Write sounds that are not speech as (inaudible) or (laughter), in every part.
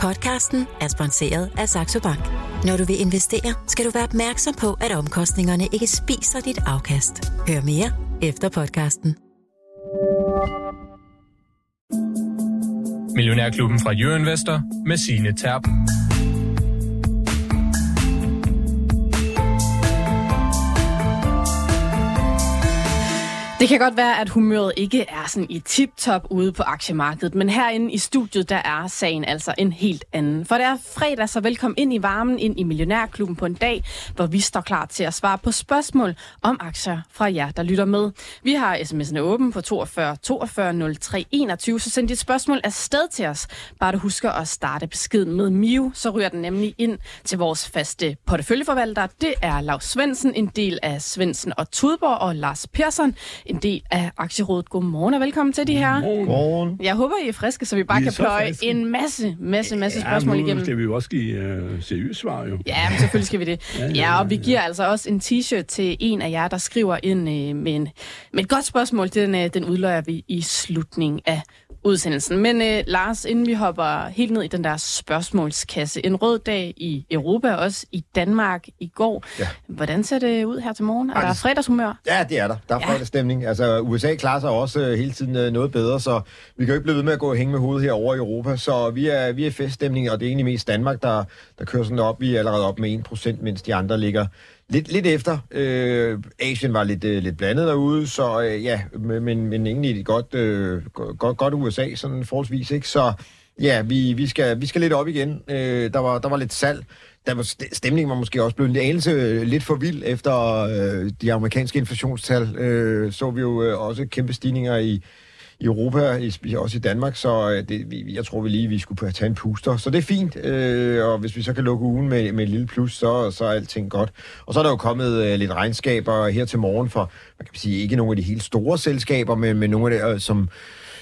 Podcasten er sponsoreret af Saxo Bank. Når du vil investere, skal du være opmærksom på, at omkostningerne ikke spiser dit afkast. Hør mere efter podcasten. Millionærklubben fra Jørgen Vester med sine Terp. Det kan godt være, at humøret ikke er sådan i tip-top ude på aktiemarkedet, men herinde i studiet, der er sagen altså en helt anden. For det er fredag, så velkommen ind i varmen, ind i Millionærklubben på en dag, hvor vi står klar til at svare på spørgsmål om aktier fra jer, der lytter med. Vi har sms'erne åben på 42 42 03 21, så send dit spørgsmål afsted til os. Bare du husker at starte beskeden med Miu, så ryger den nemlig ind til vores faste porteføljeforvalter. Det er Lars Svendsen, en del af Svendsen og Tudborg og Lars Persson, en del af Aktierådet. Godmorgen og velkommen til de her. Godmorgen. Jeg håber, I er friske, så vi bare Vi kan pløje friske. en masse, masse, masse Ja, spørgsmål igennem. skal vi jo også give uh, seriøse svar, jo. Ja, men selvfølgelig skal vi det. Ja, ja, Ja, og vi ja, ja. giver altså også en t-shirt til en af jer, der skriver ind øh, med, en, med et godt spørgsmål. Den, øh, den udløjer vi i slutningen af udsendelsen. Men øh, Lars, inden vi hopper helt ned i den der spørgsmålskasse. En rød dag i Europa, også i Danmark i går. Ja. Hvordan ser det ud her til morgen? Er Ej, der det- fredagshumør? Ja, det er der. Der er Ja. fredagsstemning. Altså, USA klarer sig også øh, hele tiden øh, noget bedre, så vi kan jo ikke blive ved med at gå og hænge med hovedet herovre i Europa. Så vi er, vi er feststemning, og det er egentlig mest Danmark, der, der kører sådan op. Vi er allerede op med 1%, mens de andre ligger lidt, lidt efter. Øh, Asien var lidt, øh, lidt blandet derude, så øh, ja, men, men men egentlig et godt, øh, godt, godt USA, sådan forholdsvis, ikke? Så ja, vi, vi, skal, vi skal lidt op igen. Øh, der, var, der var lidt salg. Der var, stemningen var måske også blevet en anelse øh, lidt for vild efter øh, de amerikanske inflationstal. Øh, så vi jo øh, også kæmpe stigninger i, i Europa, også i Danmark, så øh, det, vi, jeg tror vi lige, vi skulle tage en puster. Så det er fint, øh, og hvis vi så kan lukke ugen med, med et lille plus, så, så er alting godt. Og så er der jo kommet øh, lidt regnskaber her til morgen for, man kan sige, ikke nogle af de helt store selskaber, men, men nogle af det, øh, som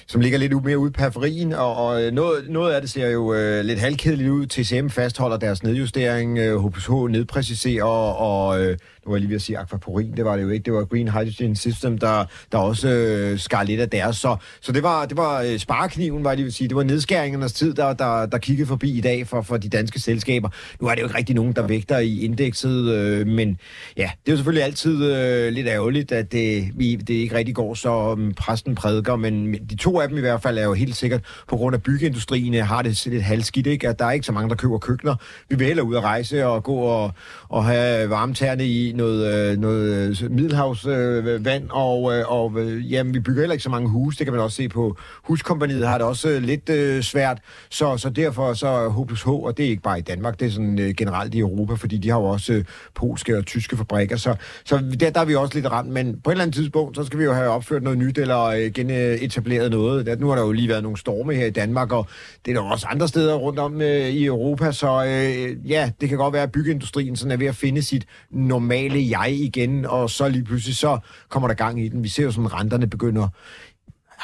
som ligger lidt mere ude i periferien, og, og øh, noget, noget af det ser jo øh, lidt halvkedeligt ud. TCM fastholder deres nedjustering, øh, HPH nedpræciserer, og, og øh, nu var jeg lige ved at sige akvaporin, det var det jo ikke, det var Green Hydrogen System, der, der også øh, skar lidt af deres. Så, så det var, det var øh, sparekniven, var jeg lige ved at sige, det var nedskæringernes tid, der, der, der kiggede forbi i dag for, for de danske selskaber. Nu er det jo ikke rigtig nogen, der vægter i indekset, øh, men ja, det er jo selvfølgelig altid øh, lidt ærgerligt, at det, vi, det ikke rigtig går, så præsten prædiker, men men de to af dem i hvert fald er jo helt sikkert, på grund af byggeindustrien, øh, har det lidt halvskidt, ikke? at der er ikke så mange, der køber køkkener. Vi vil hellere ud at rejse og gå og, og have varmetærne i noget, øh, noget øh, middelhavsvand, vand, og, og jamen, vi bygger heller ikke så mange huse, det kan man også se på huskompaniet, har det også lidt øh, svært, så, så derfor så H plus H, og det er ikke bare i Danmark, det er sådan øh, generelt i Europa, fordi de har jo også øh, polske og tyske fabrikker, så, så der, der er vi også lidt ramt, men på et eller andet tidspunkt, så skal vi jo have opført noget nyt, eller øh, genetableret noget. Der, nu har der jo lige været nogle storme her i Danmark, og det er der også andre steder rundt om øh, i Europa, så øh, ja, det kan godt være, at byggeindustrien sådan er ved at finde sit normale jeg igen, og så lige pludselig så kommer der gang i den. Vi ser jo sådan, renterne begynder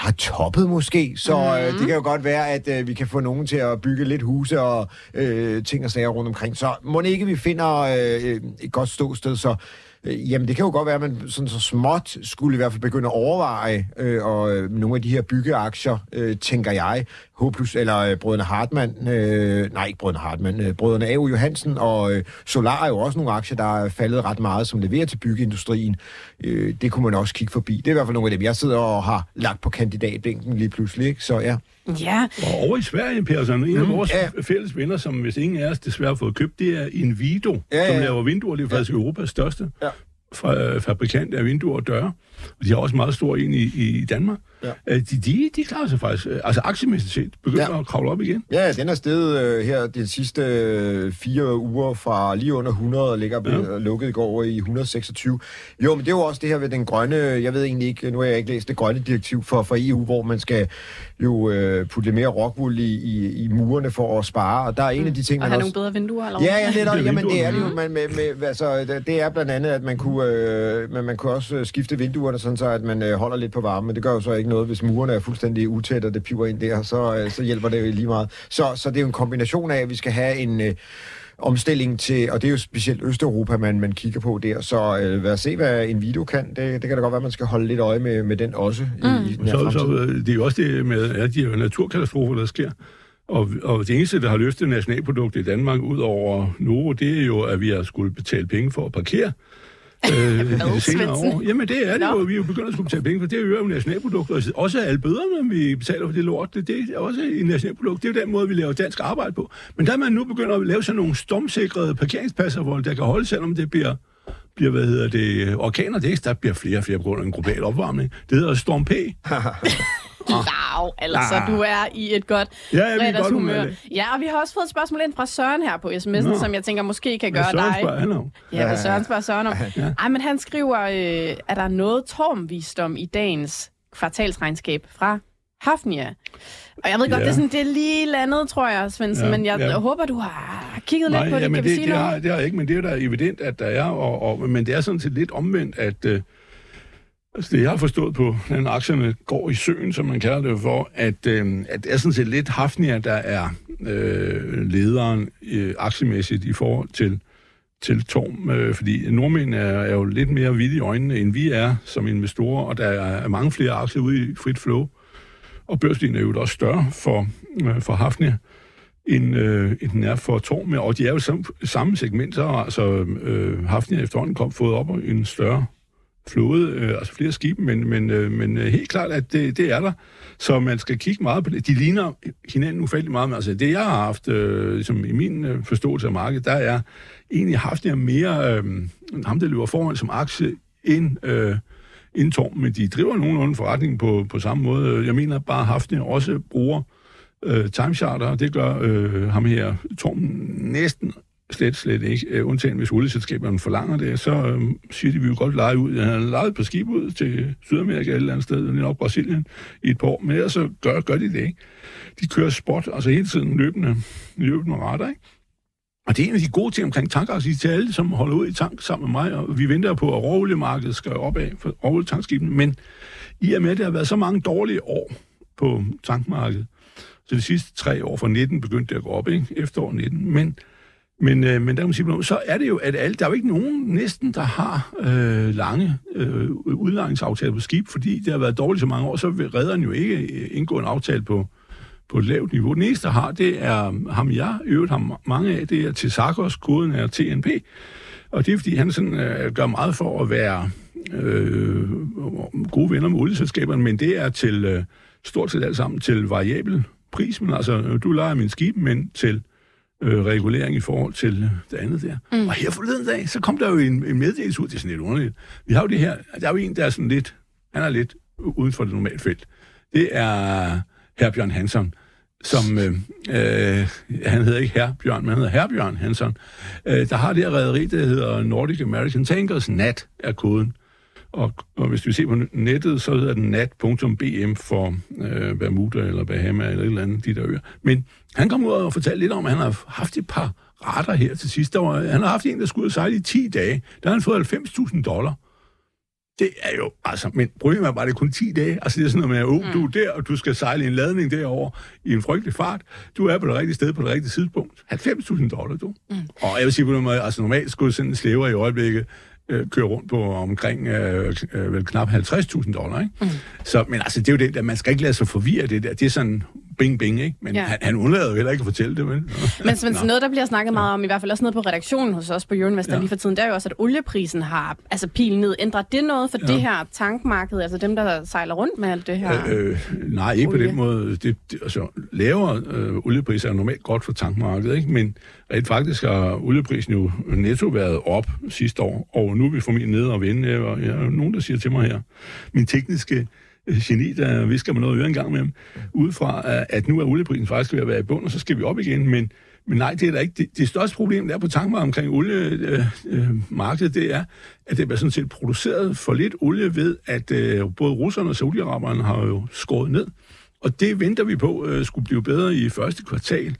har toppet måske, så mm. øh, det kan jo godt være, at øh, vi kan få nogen til at bygge lidt huse og øh, ting og sager rundt omkring. Så må ikke vi finder øh, et godt ståsted, så øh, jamen det kan jo godt være, at man sådan så småt skulle i hvert fald begynde at overveje øh, og øh, nogle af de her byggeaktier, øh, tænker jeg, H+, eller øh, brødrene Hartmann, øh, nej ikke brødrene Hartmann, øh, brødrene A.U. Johansen og øh, Solar er jo også nogle aktier, der er faldet ret meget, som leverer til byggeindustrien. Øh, det kunne man også kigge forbi. Det er i hvert fald nogle af dem, jeg sidder og har lagt på kandidatbænken lige pludselig, ikke? Så ja. Ja, Og over i Sverige, Persson, en af Mm, vores ja. fælles venner, som hvis ingen af os desværre har fået købt, det er Invido, Ja, ja, som ja. laver vinduer. Det er faktisk Europas største Ja. fabrikant af vinduer og døre. Og de har også meget stor en i, i Danmark. Ja. Øh, De, de, de klarer sig faktisk, øh, altså aktiemæssigt set, begynder Ja. at kravle op igen. Ja, den er steget øh, her de sidste øh, fire uger fra lige under 100 og ligger ja. lukket i går over i 126. Jo, men det er jo også det her ved den grønne, jeg ved egentlig ikke, nu har jeg ikke læst det grønne direktiv for, for EU, hvor man skal jo øh, putte lidt mere rockwool i, i, i murene for at spare, og der er en af de ting, og man have også... nogle bedre vinduer, eller Ja, ja, (laughs) netop. Det er Jamen, det er det jo. Man, med, med, altså, det- er blandt andet, at man kunne, øh, men man kunne også øh, skifte vinduerne, sådan så at man øh, holder lidt på varme. Men det gør jo så ikke noget, hvis murene er fuldstændig utætte, og det piver ind der, så, øh, så hjælper det jo lige meget. Så, så det er jo en kombination af, at vi skal have en... Øh, omstilling til, og det er jo specielt Østeuropa, man, man kigger på der, så øh, lad os se, hvad en video kan. Det, det kan da godt være, man skal holde lidt øje med, med den også mm. i, i den her Så, så øh, det er jo også det med alle de naturkatastrofer, der sker. Og, og det eneste, der har løftet nationalproduktet i Danmark ud over Novo, det er jo, at vi har skulle betale penge for at parkere. Øh, (laughs) de senere år. Jamen det er det jo. Vi er jo begyndt at skulle betale penge for. Det øger jo nationalproduktet. Og Også alle bøderne, vi betaler for det lort, det, det er også et nationalprodukt. Det er jo den måde, vi laver dansk arbejde på. Men der er man nu begyndt at lave sådan nogle stormsikrede parkeringspladser, hvor der kan holde, selvom det bliver bliver, hvad hedder det, orkaner, det er ikke, der bliver flere og flere på grund af en global opvarmning. Det hedder Storm P. (laughs) (laughs) Lav, altså Ah. du er i et godt Ja, ja, vi er godt fredagshumør. humør. Ja, og vi har også fået et spørgsmål ind fra Søren her på sms'en, Nå. som jeg tænker måske kan Hvad gøre Søren dig. spørger han om? Ja, hvad Søren spørger Søren om. Ej, men han skriver, øh, er der noget tormvisdom i dagens kvartalsregnskab fra Hafnia? Og jeg ved godt, Ja. det, er sådan, det er lige landet, tror jeg, Svendsen, Ja, men jeg ja. håber, du har kigget lidt på det. Kan vi det, sige det, noget? har, det har jeg ikke, men det er da evident, at der er, og, og, men det er sådan set lidt omvendt, at øh, altså det, jeg har forstået på, hvordan aktierne går i søen, som man kalder det for, at, øh, at det er sådan set lidt Hafnia, der er øh, lederen øh, aktiemæssigt i forhold til til Torm, øh, fordi nordmænd er, er jo lidt mere vilde i øjnene, end vi er som investorer, og der er mange flere aktier ude i frit flow, og børsdelen er jo også større for, øh, for Hafnia, end, øh, end den er for Torm, og de er jo sam, samme segment, så har altså øh, Hafnia efterhånden kom fået op en større flåde, øh, altså flere skibe, men, men, øh, men øh, helt klart, at det, det er der. Så man skal kigge meget på det. De ligner hinanden ufattelig meget, men altså det, jeg har haft, øh, ligesom i min øh, forståelse af markedet, der er egentlig haft jeg mere øh, ham, der løber foran som aktie, end, øh, end Torm, men de driver nogenlunde forretningen på, på samme måde. Jeg mener bare, at Hafnia også bruger øh, timecharter, og det gør øh, ham her, Torm, næsten slet, slet ikke. Øh, undtagen hvis olieselskaberne forlanger det, så øh, siger de, vi vil godt lege ud. Han har lejet på skib ud til Sydamerika et eller andet sted, lige nok Brasilien, i et par år, men ellers så gør, gør de det ikke. De kører spot, altså hele tiden løbende, løbende retter, ikke? Og det er en af de gode ting omkring tankaktier til alle, som holder ud i tank sammen med mig, og vi venter på, at råoliemarkedet skal opad for råolietankskibene, men i og med, at det har været så mange dårlige år på tankmarkedet, så de sidste tre år fra 19 begyndte det at gå op, ikke? Efterår 19, men men, øh, men der kan man sige, så er det jo, at alle, der er jo ikke nogen næsten, der har øh, lange øh, udlejningsaftaler på skib, fordi det har været dårligt så mange år, så vil redderen jo ikke øh, indgå en aftale på, på et lavt niveau. Den eneste, der har, det er ham, jeg i øvrigt mange af, det er til Sarkos, koden er TNP. Og det er, fordi han sådan, øh, gør meget for at være øh, gode venner med olieselskaberne, men det er til øh, stort set alt sammen til variabel pris, men altså, du leger min skib, men til øh, regulering i forhold til det andet der. Mm. Og her forleden dag, så kom der jo en, en meddelelse ud, det er sådan lidt underligt. Vi har jo det her, der er jo en, der er sådan lidt, han er lidt uden for det normale felt. Det er herr Bjørn Hansson, som, øh, øh, han hedder ikke herr Bjørn, men han hedder herr Bjørn Hansson, øh, der har det her rederi, der hedder Nordic American Tankers, NAT er koden. Og, og hvis vi ser på nettet, så hedder den nat.bm for øh, Bermuda eller Bahama eller et eller andet, de der øer. Men han kom ud og fortalte lidt om, at han har haft et par retter her til sidst. Der var, han har haft en, der skulle sejle i 10 dage. Der har han fået 90.000 dollar. Det er jo, altså, men problemet er bare, det er kun 10 dage. Altså, det er sådan noget med, at oh, du er der, og du skal sejle en ladning derover i en frygtelig fart. Du er på det rigtige sted på det rigtige tidspunkt. 90.000 dollar, du. Mm. Og jeg vil sige på den måde, altså normalt skulle sådan en slæver i øjeblikket øh, køre rundt på omkring øh, øh, vel knap 50.000 dollar, ikke? Mm. Så, men altså, det er jo det der, man skal ikke lade sig forvirre det der. Det er sådan bing bing, ikke? Men Ja. han, han undlader jo heller ikke at fortælle det, vel? Men, men noget, der bliver snakket meget om, i hvert fald også nede på redaktionen hos os på Euroinvestor ja. Lige for tiden, det er jo også, at olieprisen har altså pilen ned. Ændrer det noget for ja. det her tankmarked, altså dem, der sejler rundt med alt det her? Øh, nej, ikke Olie. på den måde. Det, det, altså, lavere øh, oliepriser er normalt godt for tankmarkedet, ikke? men rent faktisk har olieprisen jo netto været op sidste år, og nu er vi formentlig nede og vende. Jeg, jeg nogen, der siger til mig her, min tekniske øh, Øh, geni, der visker mig noget øre en gang med ham, udefra, at- nu er olieprisen faktisk ved at være i bund, og så skal vi op igen, men men nej, det er der ikke. Det, det største problem, der er på tankmarkedet omkring oliemarkedet, øh, øh, markedet, det er, at det er sådan set produceret for lidt olie ved, at øh, både russerne og saudiaraberne har jo skåret ned. Og det venter vi på øh, skulle blive bedre i første kvartal.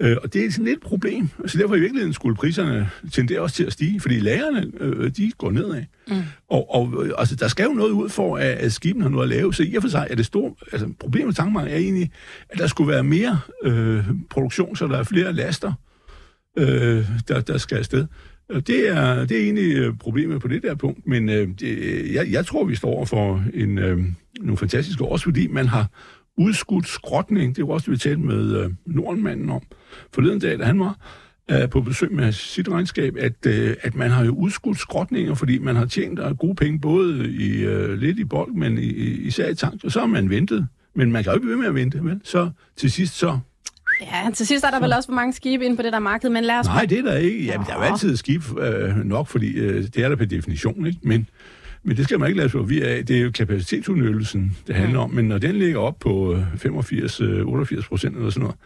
Øh, og det er sådan lidt et problem. Så derfor i virkeligheden skulle priserne tendere også til at stige, fordi lagerne, øh, de går nedad. Mm. Og, og altså, der skal jo noget ud for, at, at skibene har noget at lave. Så i og for sig er det store... Altså, problemet med tankmarkedet er egentlig, at der skulle være mere øh, produktion, så der er flere laster øh, der, der skal afsted. Det er, det er egentlig øh, problemet på det der punkt, men øh, det, jeg, jeg tror, vi står for en, øh, nogle fantastiske år, fordi man har udskudt skrotning. Det var også det, vi talte med øh, Nordmanden om forleden dag, da han var øh, på besøg med sit regnskab, at, øh, at man har jo udskudt skrotninger, fordi man har tjent øh, gode penge både i øh, lidt i bold, men i, i, især i tank, og så har man ventet. Men man kan jo ikke blive ved med at vente, vel? Så til sidst så Ja, til sidst er der vel også for mange skibe inde på det der marked, men lad os... Nej, det er der ikke. Jamen, der er jo altid skib øh, nok, fordi øh, det er der per definition, ikke? Men, men det skal man ikke lade sig forvirre af. Det er jo kapacitetsudnyttelsen, det handler om. Men når den ligger op på øh, 85-88 procent eller sådan noget,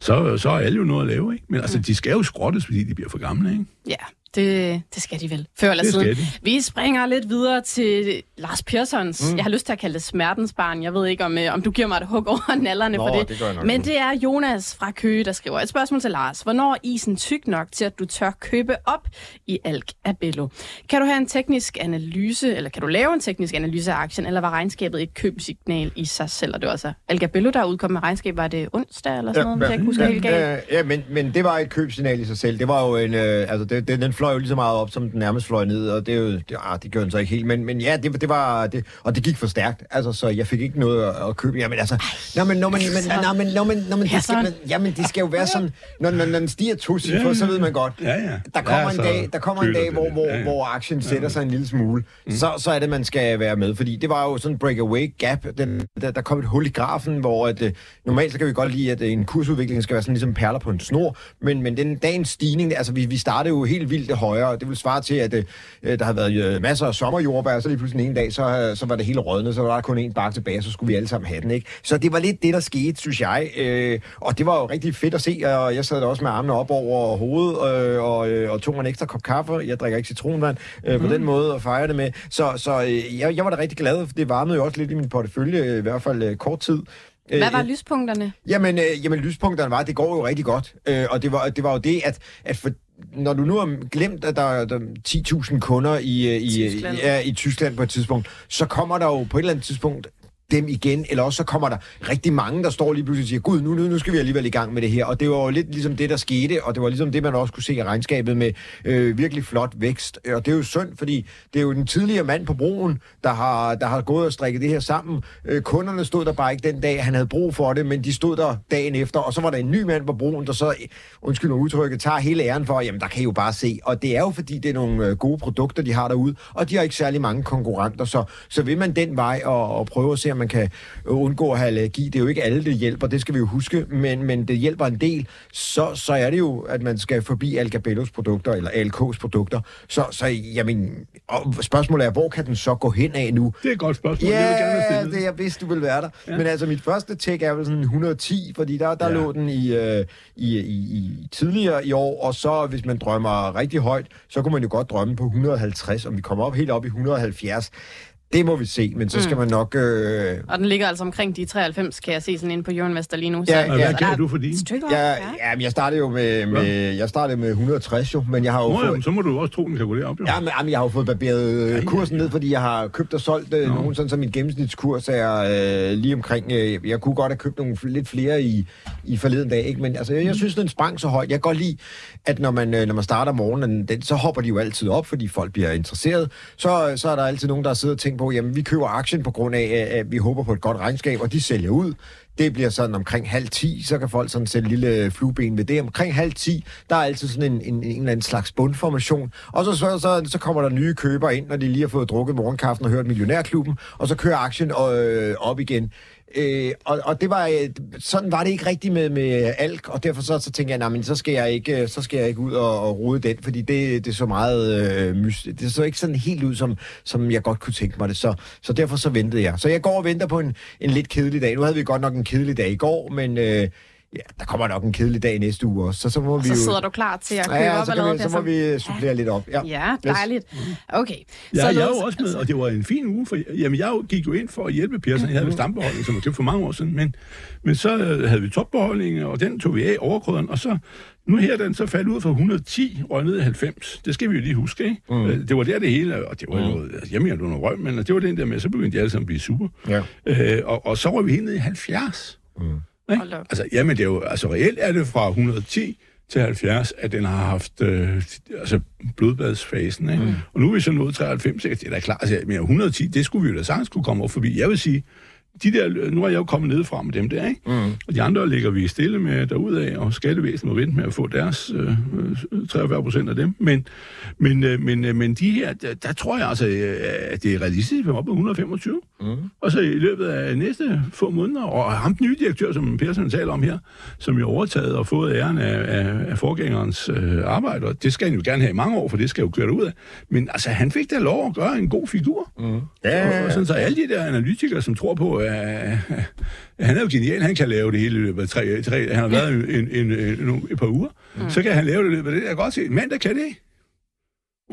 så, så er alle jo noget at lave, ikke? Men altså, de skal jo skrottes, fordi de bliver for gamle, ikke? Ja, det, det skal de vel. Før eller siden. Vi springer lidt videre til Lars Pearsons. Mm. Jeg har lyst til at kalde det smertens barn. Jeg ved ikke, om, øh, om du giver mig et hug over (laughs) nallerne Nå, for det. det Men det er Jonas fra Køge, der skriver et spørgsmål til Lars. Hvornår er isen tyk nok til, at du tør købe op i Alk Abello? Kan du have en teknisk analyse, eller kan du lave en teknisk analyse af aktien, eller var regnskabet et købsignal i sig selv? Og det var altså Alk Abello, der udkom med regnskab. Var det onsdag eller sådan noget, hvis jeg ikke husker helt galt? Ja, ja men, men det var et købsignal i sig selv. Det var jo en, øh, altså det, det, den fløj jo lige så meget op, som den nærmest fløj ned, og det, er jo, det, ah, det gjorde den så ikke helt, men, men ja, det, det var, det, og det gik for stærkt, altså, så jeg fik ikke noget at, at købe. Jamen altså, når man, når man, men, når man, når man, når man, det skal, man, jamen, det skal jo være sådan, når, når, når den stiger to cifre, så ved man godt, Ja, ja. der kommer en dag, der kommer en dag hvor, hvor, hvor aktien sætter sig en lille smule, så, så er det, man skal være med, fordi det var jo sådan en breakaway gap, den, der, der kom et hul i grafen, hvor at, øh, normalt så kan vi godt lide, at øh, en kursudvikling skal være sådan ligesom perler på en snor, men, men den dagens stigning, altså vi, vi startede jo helt vildt højere, det vil svare til, at øh, der har været øh, masser af sommerjordbær, og så lige pludselig en dag, så, øh, så var det hele rådnet, så var der kun én bakke tilbage, så skulle vi alle sammen have den, ikke? Så det var lidt det, der skete, synes jeg, øh, og det var jo rigtig fedt at se, og jeg sad der også med armene op over hovedet, øh, og, øh, og tog mig en ekstra kop kaffe, jeg drikker ikke citronvand, øh, på den måde, og fejrer det med, så, så øh, jeg, jeg var da rigtig glad, for det varmede jo også lidt i min portefølje, øh, i hvert fald øh, kort tid. Hvad Øh, var lyspunkterne? Jamen, øh, jamen lyspunkterne var, at det går jo rigtig godt. Øh, og det var, det var jo det, at, at for, når du nu har glemt, at der er der er 10.000 kunder i, øh, i, Tyskland. ja, i Tyskland på et tidspunkt, så kommer der jo på et eller andet tidspunkt dem igen, eller også så kommer der rigtig mange, der står lige pludselig og siger, gud, nu, nu, nu skal vi alligevel i gang med det her. Og det var jo lidt ligesom det, der skete, og det var ligesom det, man også kunne se i regnskabet med øh, virkelig flot vækst. Og det er jo synd, fordi det er jo den tidligere mand på broen, der har, der har gået og strikket det her sammen. Øh, kunderne stod der bare ikke den dag, han havde brug for det, men de stod der dagen efter, og så var der en ny mand på broen, der så, undskyld mig udtrykket, tager hele æren for, jamen der kan I jo bare se. Og det er jo fordi, det er nogle øh, gode produkter, de har derude, og de har ikke særlig mange konkurrenter, så, så vil man den vej og, og prøve at se, man kan undgå at have allergi. Det er jo ikke alle, det hjælper, det skal vi jo huske, men, men det hjælper en del. Så, så er det jo, at man skal forbi Alcabellos produkter, eller ALK's produkter. Så, så jamen, og spørgsmålet er, hvor kan den så gå hen af nu? Det er et godt spørgsmål. vil jeg gerne Ja, have stillet. det jeg vidste, du ville være der. Ja. Men altså, mit første tæk er vel sådan 110, fordi der, der Ja. ja. lå den i, øh, i, i, i tidligere i år, og så hvis man drømmer rigtig højt, så kunne man jo godt drømme på 150, om vi kommer op helt op i 170. Det må vi se, men så skal man nok... Øh, Og den ligger altså omkring de 93, kan jeg se sådan inde på Euroinvestor lige nu. Ja, så, Og hvad ja. gav du for din? Ja, ja. ja, men jeg startede jo med, med, jeg startede med 160 jo, men jeg har jo Nå, fået... jamen, så må du også tro, den kan gå derop, jo. Ja, men, jamen, jeg har jo fået barberet øh, kursen ned, fordi jeg har købt og solgt øh, nogen, sådan så min gennemsnitskurs er øh, lige omkring... Øh, jeg kunne godt have købt nogle lidt flere i, i forleden dag, ikke? men altså, jeg, jeg synes, den sprang så højt. Jeg kan godt lide, at når man, øh, når man starter morgenen, den, så hopper de jo altid op, fordi folk bliver interesseret. Så, så er der altid nogen, der sidder og tænker på, jamen, vi køber aktien på grund af, at vi håber på et godt regnskab, og de sælger ud. Det bliver sådan omkring halv 10, så kan folk sådan sætte en lille flueben ved det. Omkring halv 10, der er altid sådan en, en, en eller anden slags bundformation. Og så, så, så, så kommer der nye købere ind, når de lige har fået drukket morgenkaffen og hørt Millionærklubben, og så kører aktien øh, op igen. Øh, og, og det var øh, sådan var det ikke rigtigt med, med alk, og derfor så, så tænker jeg, nej, men så skal jeg ikke, øh, så skal jeg ikke ud og, og rode den, fordi det, det så meget øh, mys- det så ikke sådan helt ud, som, som jeg godt kunne tænke mig det. Så, så derfor så ventede jeg. Så jeg går og venter på en, en lidt kedelig dag. Nu havde vi godt nok en kedelig dag i går, men øh, ja, der kommer nok en kedelig dag næste uge også. Så, så må Og vi så jo... sidder du klar til at købe ja, op så, kan vi, så må vi supplere lidt op. Ja. Ja, dejligt. Okay. Ja, jeg er jo også med, og det var en fin uge, for jamen, jeg gik jo ind for at hjælpe Pearson. Jeg havde stambeholdning, som var til for mange år siden, men, men så øh, havde vi topbeholdning, og den tog vi af overkrøderen, og så nu her er den så faldt ud fra 110 og ned i 90. Det skal vi jo lige huske, ikke? Mm. Det var der det hele, og det var jo noget, altså, hjemme det var noget røg, men det var den der med, så begyndte de alle sammen at blive super. Ja. Øh, og, og så var vi helt ned i 70. Mm. Ikke? Altså, jamen, det er jo, altså reelt er det fra 110 til 70, at den har haft øh, altså blodbadsfasen. Ikke? Mm. Og nu er vi så nået 93, det er da klart, at 110, det skulle vi jo da sagtens kunne komme op forbi. Jeg vil sige, de der, nu er jeg jo kommet ned fra med dem der, ikke? Mm. Og de andre ligger vi stille med derudad, og skattevæsenet må vente med at få deres øh, 43 procent af dem. Men, men, øh, men, øh, men de her, der, der tror jeg altså, øh, at det er realistisk, at op på 125. Mm. Og så i løbet af næste få måneder, og ham den nye direktør, som Persson taler om her, som jo overtaget og fået æren af, af, af forgængerens øh, arbejde, og det skal han jo gerne have i mange år, for det skal jo køre ud af. Men altså, han fik da lov at gøre en god figur. Mm. Ja, og, og sådan, så alle de der analytikere, som tror på, at (laughs) han er jo genial, han kan lave det hele i løbet af tre, tre han har været en, en, en, en, et par uger, mm. så kan han lave det i løbet af det. Jeg kan godt se, mand, der kan det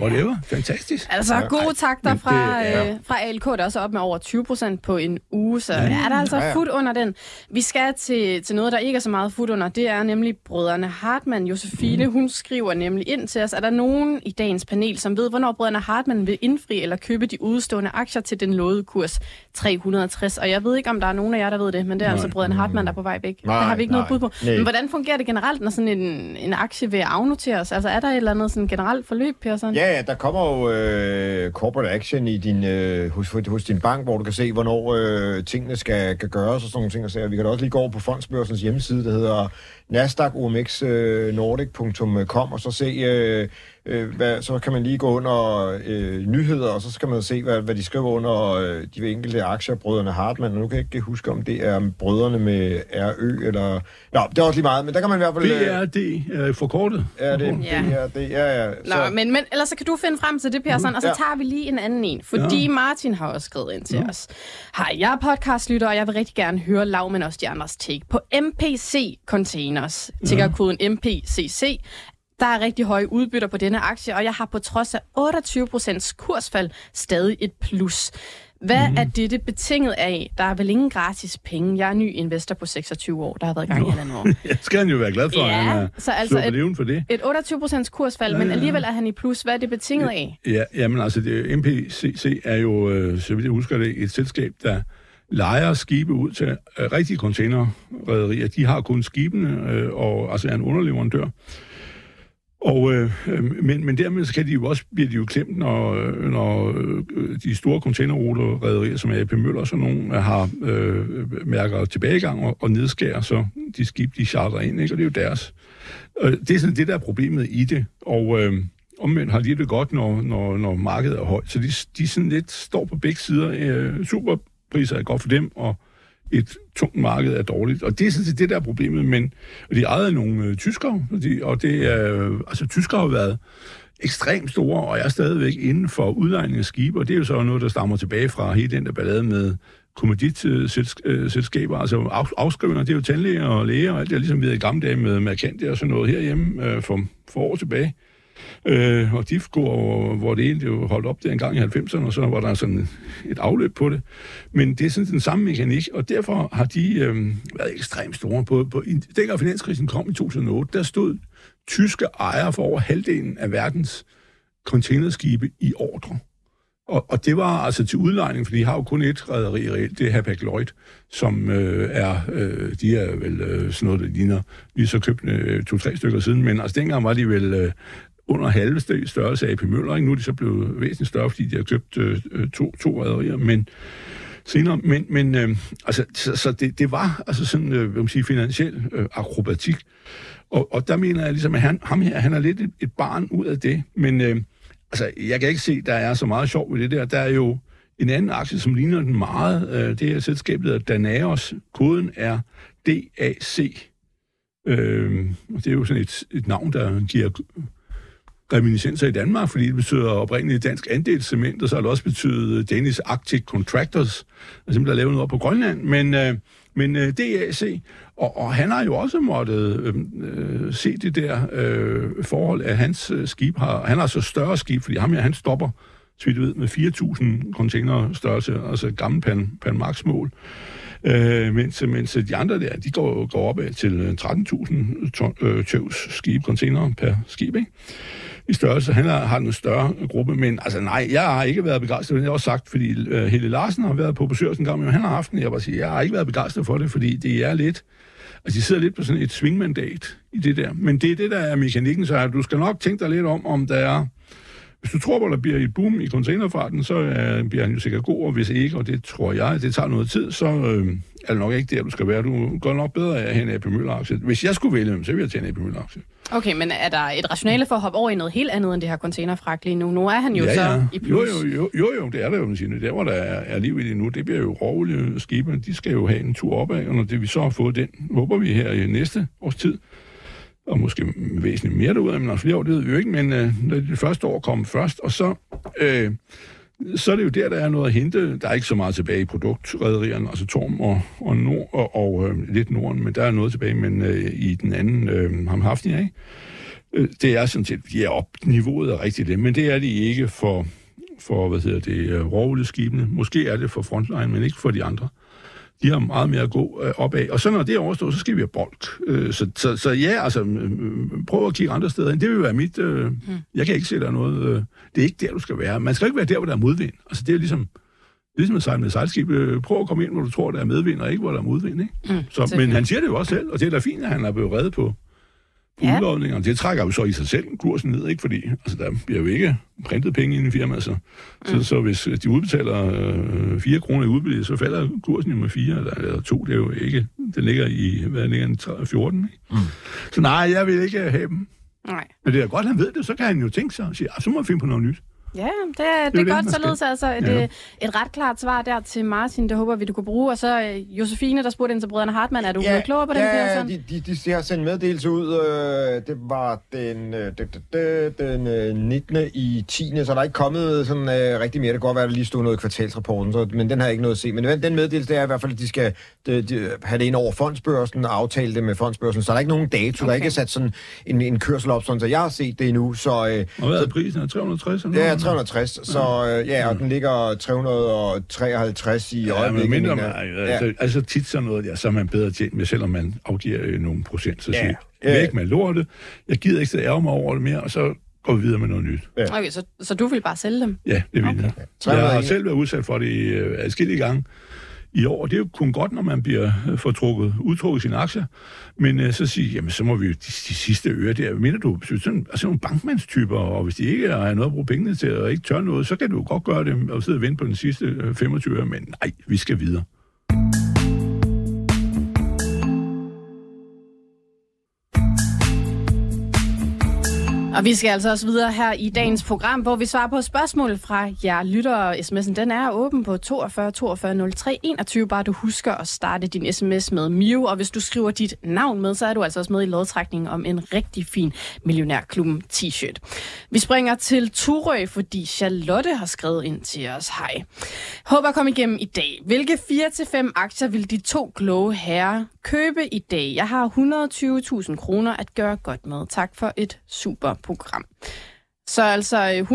Whatever. Fantastisk. Altså gode takter fra, det, ja. øh, fra ALK, der er også op med over 20 procent på en uge, så ja, er der altså ja, ja. fod under den. Vi skal til, til noget, der ikke er så meget fod under. Det er nemlig brødrene Hartmann. Josefine, mm. hun skriver nemlig ind til os. Er der nogen i dagens panel, som ved, hvornår brødrene Hartmann vil indfri eller købe de udstående aktier til den lovede kurs 360? Og jeg ved ikke, om der er nogen af jer, der ved det, men det er nej. altså brødrene Hartmann, der er på vej væk. Nej, det har vi ikke nej, noget bud på. Nej. Men hvordan fungerer det generelt, når sådan en, en aktie vil afnoteres? Altså er der et eller andet sådan generelt forløb, Persson? Ja, Ja, der kommer jo øh, corporate action i din, øh, hos, hos din bank, hvor du kan se, hvornår øh, tingene skal, kan gøres og sådan nogle ting. Og så vi kan da også lige gå over på fondsbørsens hjemmeside, der hedder nasdaqomxnordic.com, øh, og så se... Øh, øh, hvad, så kan man lige gå under øh, nyheder, og så skal man se, hvad, hvad de skriver under øh, de enkelte aktier, brødrene Hartmann, og nu kan jeg ikke huske, om det er brødrene med RØ, eller... Nå, det er også lige meget, men der kan man i hvert fald... BRD, øh, forkortet. Er det ja. BRD, ja, ja. Så. Nå, men, men ellers så kan du finde frem til det, Per, mm, og så ja. tager vi lige en anden en, fordi ja. Martin har også skrevet ind til ja. os. Hej, jeg er podcastlytter, og jeg vil rigtig gerne høre Lav, men også de andres take. På MPC Containers, ja. koden MPCC, der er rigtig høje udbytter på denne aktie, og jeg har på trods af 28% kursfald stadig et plus. Hvad mm. er dette betinget af? Der er vel ingen gratis penge. Jeg er ny investor på 26 år, der har været i gang i en år. (laughs) Jeg skal han jo være glad for, ja, at han er så altså et, for det. Et 28% kursfald, ja, men alligevel er han i plus. Hvad er det betinget ja, af? Ja, jamen altså, det, MPCC er jo, øh, så vidt jeg husker det, et selskab, der lejer skibe ud til øh, rigtige containerrederier. De har kun skibene, øh, og altså er en underleverandør. Og, øh, øh, men, men dermed kan de jo også, bliver de jo klemt, når, øh, når øh, de store containerruterederier, som AP Møller og sådan nogle, har øh, mærker tilbagegang og, og nedskærer så de skib, de charter ind, ikke? og det er jo deres. Det er sådan det, der er problemet i det, og øh, omvendt har de det godt, når, når, når markedet er højt. Så de, de sådan lidt står på begge sider. Øh, superpriser er godt for dem, og et tungt marked er dårligt. Og det er sådan set det, der er problemet. Men, de ejede nogle øh, tyskere, og, de, og det er, øh, altså tyskere har været ekstremt store, og er stadigvæk inden for udlejning af skibe, og det er jo så noget, der stammer tilbage fra hele den der ballade med kommoditselskaber, øh, altså afskrivninger, det er jo tandlæger og læger, og alt det har ligesom havde i gamle dage med Mercantia og sådan noget herhjemme øh, for, for år tilbage. Øh, og de går, hvor det egentlig holdt op der en gang i 90'erne, og så var der sådan et afløb på det. Men det er sådan den samme mekanik, og derfor har de øh, været ekstremt store. På, på, dengang finanskrisen kom i 2008, der stod tyske ejere for over halvdelen af verdens containerskibe i ordre. Og, og det var altså til udlejning, for de har jo kun et rederi reelt, det er Hapag Lloyd, som øh, er, øh, de er vel øh, sådan noget, der ligner, vi så købte øh, to-tre stykker siden, men altså dengang var de vel øh, under halve størrelse af AP Møller. Ikke? Nu er de så blevet væsentligt større, fordi de har købt øh, øh to, to rædderier, men senere. Men, men øh, altså, så, så det, det var altså sådan, øh, hvad man sige, finansiel øh, akrobatik. Og, og der mener jeg ligesom, at han, ham her, han er lidt et, et barn ud af det. Men øh, altså, jeg kan ikke se, der er så meget sjov ved det der. Der er jo en anden aktie, som ligner den meget. Øh, det her selskabet hedder Danaos. Koden er DAC. Øh, det er jo sådan et, et navn, der giver reminiscenser i Danmark, fordi det betyder oprindeligt dansk andelscement, og så har det også betydet øh, Danish Arctic Contractors, altså der lavet noget på Grønland, men, øh, men øh, DAC, og, og han har jo også måttet øh, øh, se det der øh, forhold, at hans øh, skib har, han har så større skib, fordi ham her, han stopper, så vidt ved, med 4.000 container størrelse, altså gammel pan, pan max mål. Øh, mens, mens de andre der, de går, går op til øh, 13.000 øh, tøvs skib, container per skib, ikke? I størrelse. Han har, har en større gruppe, men altså nej, jeg har ikke været begejstret. Det har jeg også sagt, fordi uh, Helle Larsen har været på besøg en gang, men han har haft den. Jeg bare sige, jeg har ikke været begejstret for det, fordi det er lidt... Altså, de sidder lidt på sådan et svingmandat i det der. Men det er det, der er mekanikken, så du skal nok tænke dig lidt om, om der er hvis du tror på, at der bliver et boom i containerfarten, så øh, bliver han jo sikkert god, og hvis ikke, og det tror jeg, det tager noget tid, så øh, er det nok ikke der, du skal være. Du går nok bedre af at have en AP Møller-aktie. Hvis jeg skulle vælge dem, så ville jeg tage en AP Møller-aktie. Okay, men er der et rationale for at hoppe over i noget helt andet end det her containerfragt lige nu? Nu er han jo ja, så ja. i plus. Jo, jo, jo, jo, jo, det er der jo, man siger. Der, hvor der er, er liv i det nu, det bliver jo råolie skibe. De skal jo have en tur opad, og når det, vi så har fået den, håber vi her i næste års tid, og måske væsentligt mere derude, men flere år, det ved vi jo ikke, men øh, det første år kom først, og så, øh, så er det jo der, der er noget at hente. Der er ikke så meget tilbage i produktrederierne, altså Torm og, og, Nord, og, og øh, lidt Norden, men der er noget tilbage, men øh, i den anden øh, ham haft ikke? Øh, det er sådan set, ja, op, niveauet er rigtigt det, men det er de ikke for, for hvad hedder det, øh, råolieskibene. Måske er det for Frontline, men ikke for de andre. De har meget mere at gå øh, opad. Og så når det er overstået, så skal vi have bold. Øh, så, så, så ja, altså, øh, prøv at kigge andre steder ind. Det vil være mit... Øh, mm. Jeg kan ikke se, der er noget... Øh, det er ikke der, du skal være. Man skal ikke være der, hvor der er modvind. Altså, det er ligesom... Ligesom at sejle med sejlskib. Prøv at komme ind, hvor du tror, der er medvind, og ikke hvor der er modvind. Ikke? Mm, så, men han siger det jo også selv, og det er da fint, at han er blevet reddet på, på ja. udlovningerne. Det trækker jo så i sig selv kursen ned, ikke? Fordi altså, der bliver jo ikke printet penge i firma, så, mm. så, så hvis de udbetaler øh, 4 kroner i udbytte, så falder kursen jo med 4 eller, eller 2. Det er jo ikke, den ligger i, hvad ligger den, 14, ikke? Mm. Så nej, jeg vil ikke have dem. Nej. Men det er godt, han ved det, så kan han jo tænke sig og sige, ah, så må jeg finde på noget nyt. Ja, det, det, det er godt således altså et, ja. Øh, et ret klart svar der til Martin, det håber vi, du kunne bruge. Og så uh, Josefine, der spurgte ind til brødrene Hartmann, er du ja, klogere på den, ja, Ja, de, de, de, de har sendt meddelelse ud, øh, det var den, øh, den øh, 19. i 10. Så der er ikke kommet sådan øh, rigtig mere. Det kan godt være, at der lige stod noget i kvartalsrapporten, så, men den har jeg ikke noget at se. Men den, meddelelse, det er i hvert fald, at de skal de, de, have det ind over fondsbørsen og aftale det med fondsbørsen. Så der er ikke nogen dato, okay. der er ikke sat sådan en, en kørsel op, sådan, så jeg har set det endnu. Så, øh, og hvad er prisen? Er 360? Eller ja, 360. Så øh, ja, og den ligger 353 i ja, øjeblikket. Men mindre, man, ja. altså, altså tit sådan noget der, så er man bedre tjent med, selvom man afgiver øh, nogle procent, så ja. siger væk med lortet, jeg gider ikke ærge mig over det mere, og så går vi videre med noget nyt. Ja. Okay, så, så du vil bare sælge dem? Ja, det vil okay. jeg. Jeg har selv været udsat for det i øh, adskillige gange i år. Det er jo kun godt, når man bliver øh, fortrukket, udtrukket sine aktier. Men øh, så sige, jamen så må vi jo de, de sidste øre der. Mener du, sådan, altså nogle bankmandstyper, og hvis de ikke har noget at bruge pengene til, og ikke tør noget, så kan du godt gøre det og sidde og vente på den sidste øh, 25 øre. Men nej, vi skal videre. Og vi skal altså også videre her i dagens program, hvor vi svarer på spørgsmål fra jer lyttere. SMS'en den er åben på 42 42 03 21. Bare du husker at starte din sms med Mio. og hvis du skriver dit navn med, så er du altså også med i lodtrækningen om en rigtig fin Millionærklubben t-shirt. Vi springer til Turø, fordi Charlotte har skrevet ind til os. Hej. Håber at komme igennem i dag. Hvilke 4-5 aktier vil de to kloge herrer købe i dag? Jeg har 120.000 kroner at gøre godt med. Tak for et super program. Så altså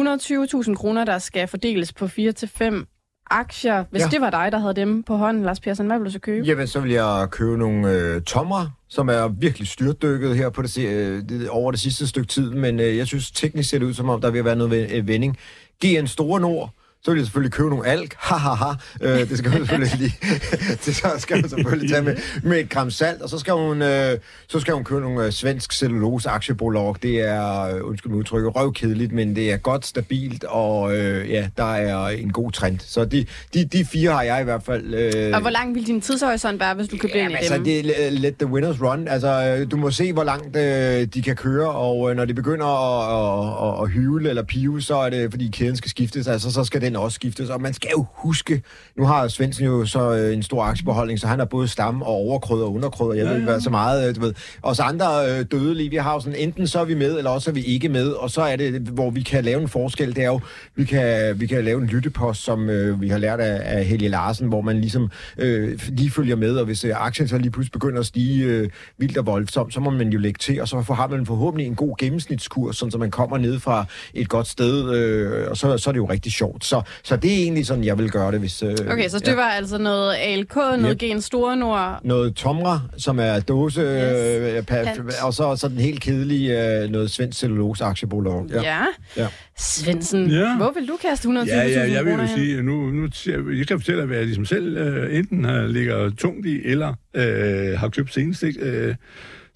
120.000 kroner, der skal fordeles på 4-5 aktier. Hvis ja. det var dig, der havde dem på hånden, Lars Persson, hvad vil du så købe? Jamen, så vil jeg købe nogle øh, tommer, som er virkelig styrtdykket her på det, øh, det, over det sidste stykke tid, men øh, jeg synes teknisk ser det ud, som om der vil være noget vending. GN Store Nord, så vil jeg selvfølgelig købe nogle alk. Ha, ha, ha. Øh, det skal man selvfølgelig lige... (laughs) det så skal man selvfølgelig tage med, med et gram salt. Og så skal hun, øh, så skal hun købe nogle øh, svensk cellulose aktiebolag. Det er, øh, undskyld udtrykket, røvkedeligt, men det er godt stabilt, og øh, ja, der er en god trend. Så de, de, de fire har jeg i hvert fald... Øh, og hvor lang vil din tidshorisont være, hvis du køber ja, ind i altså, dem? Det er let the winners run. Altså, øh, du må se, hvor langt øh, de kan køre, og øh, når de begynder at, at, at, at hyle eller pive, så er det, fordi kæden skal skiftes. Altså, så skal det den også skiftes, og man skal jo huske, nu har Svendsen jo så øh, en stor aktiebeholdning, så han har både stam og overkrød og underkrød, jeg ja, ved ikke, hvad så meget, øh, du ved. Os andre øh, dødelige, vi har jo sådan, enten så er vi med, eller også er vi ikke med, og så er det, hvor vi kan lave en forskel, det er jo, vi kan, vi kan lave en lyttepost, som øh, vi har lært af, af Helge Larsen, hvor man ligesom øh, lige følger med, og hvis øh, aktien så lige pludselig begynder at stige øh, vildt og voldsomt, så må man jo lægge til, og så har man forhåbentlig en god gennemsnitskurs, sådan så man kommer ned fra et godt sted, øh, og så, så er det jo rigtig sjovt. Så så, så det er egentlig sådan, jeg vil gøre det, hvis... Øh, Okay, så det var altså noget ALK, noget Yep. Gen Store Nord. Noget tomra, som er dåse, Yes. øh, pa, og så, så den helt kedelige øh, noget svensk cellulose aktiebolag. Ja. ja. Ja. Svendsen, Ja. hvor vil du kaste 120.000 Ja, ja, jeg vil jo sige, nu, nu jeg, jeg kan fortælle, hvad jeg ligesom selv øh, enten har, ligger tungt i, eller øh, har købt senest, ikke? Øh,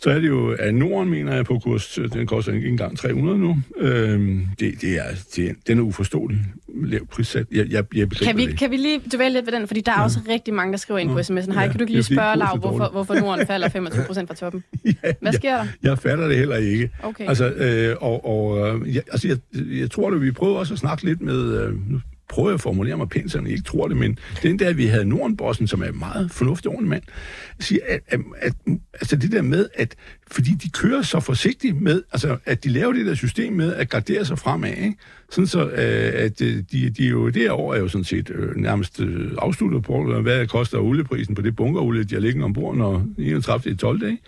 så er det jo, at Norden, mener jeg, på kurs, den koster ikke engang 300 nu. Øh, det, det er, det, den er uforståelig lav prissat. Jeg, jeg, jeg Kan vi, det. kan vi lige dvæle lidt ved den? Fordi der er også rigtig mange, der skriver ind på Nå. sms'en. Hej, Ja, kan du ikke lige spørge, Lav, hvorfor, hvorfor Norden falder (laughs) 25 procent fra toppen? ja, Hvad sker der? Jeg fatter det heller ikke. Okay. Altså, øh, og, og øh, jeg, altså, jeg, jeg tror det, vi prøver også at snakke lidt med... Øh, nu prøver jeg at formulere mig pænt, så jeg ikke tror det, men den der, vi havde Nordenbossen, som er en meget fornuftig ordentlig mand, siger, at, at, at, altså det der med, at fordi de kører så forsigtigt med, altså at de laver det der system med at gardere sig fremad, ikke? sådan så, øh, at øh, de, de jo, derovre er jo sådan set øh, nærmest øh, afsluttet på, hvad koster olieprisen på det bunkerolie, de har liggende ombord, når 31. 12. Ikke?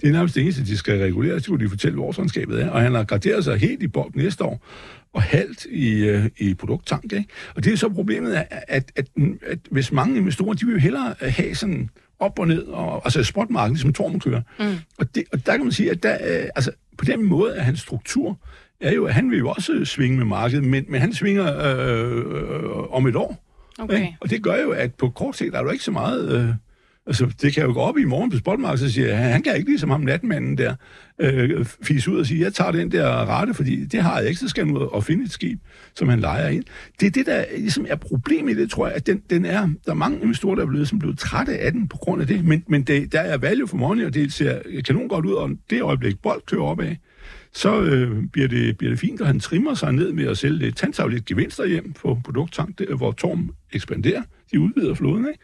Det er nærmest det eneste, de skal regulere, så kunne de fortælle, hvor årsregnskabet er, og han har garderet sig helt i bold næste år, og halvt i, øh, i produkttank. Ikke? Og det er så problemet, at, at, at, at hvis mange investorer, de vil jo hellere have sådan op og ned, og, altså spotmarkedet, som Torben kører. Mm. Og, det, og der kan man sige, at der, øh, altså, på den måde er hans struktur, er jo, at han vil jo også svinge med markedet, men, men han svinger øh, øh, om et år. Okay. Ikke? Og det gør jo, at på kort sigt er der ikke så meget... Øh, altså, det kan jo gå op i morgen på spotmarkedet, så siger jeg, han kan ikke ligesom ham natmanden der øh, fise ud og sige, jeg tager den der rette, fordi det har jeg ikke, så skal han ud og finde et skib, som han leger ind. Det er det, der ligesom er problemet i det, tror jeg, at den, den er, der er mange investorer, der er blevet, som blevet trætte af den på grund af det, men, men det, der er value for money, og det ser kanon godt ud, og det øjeblik bold kører opad, så øh, bliver, det, bliver det fint, og han trimmer sig ned med at sælge lidt tandsagligt gevinster hjem på produkttank, der, hvor Torm ekspanderer. De udvider floden, ikke?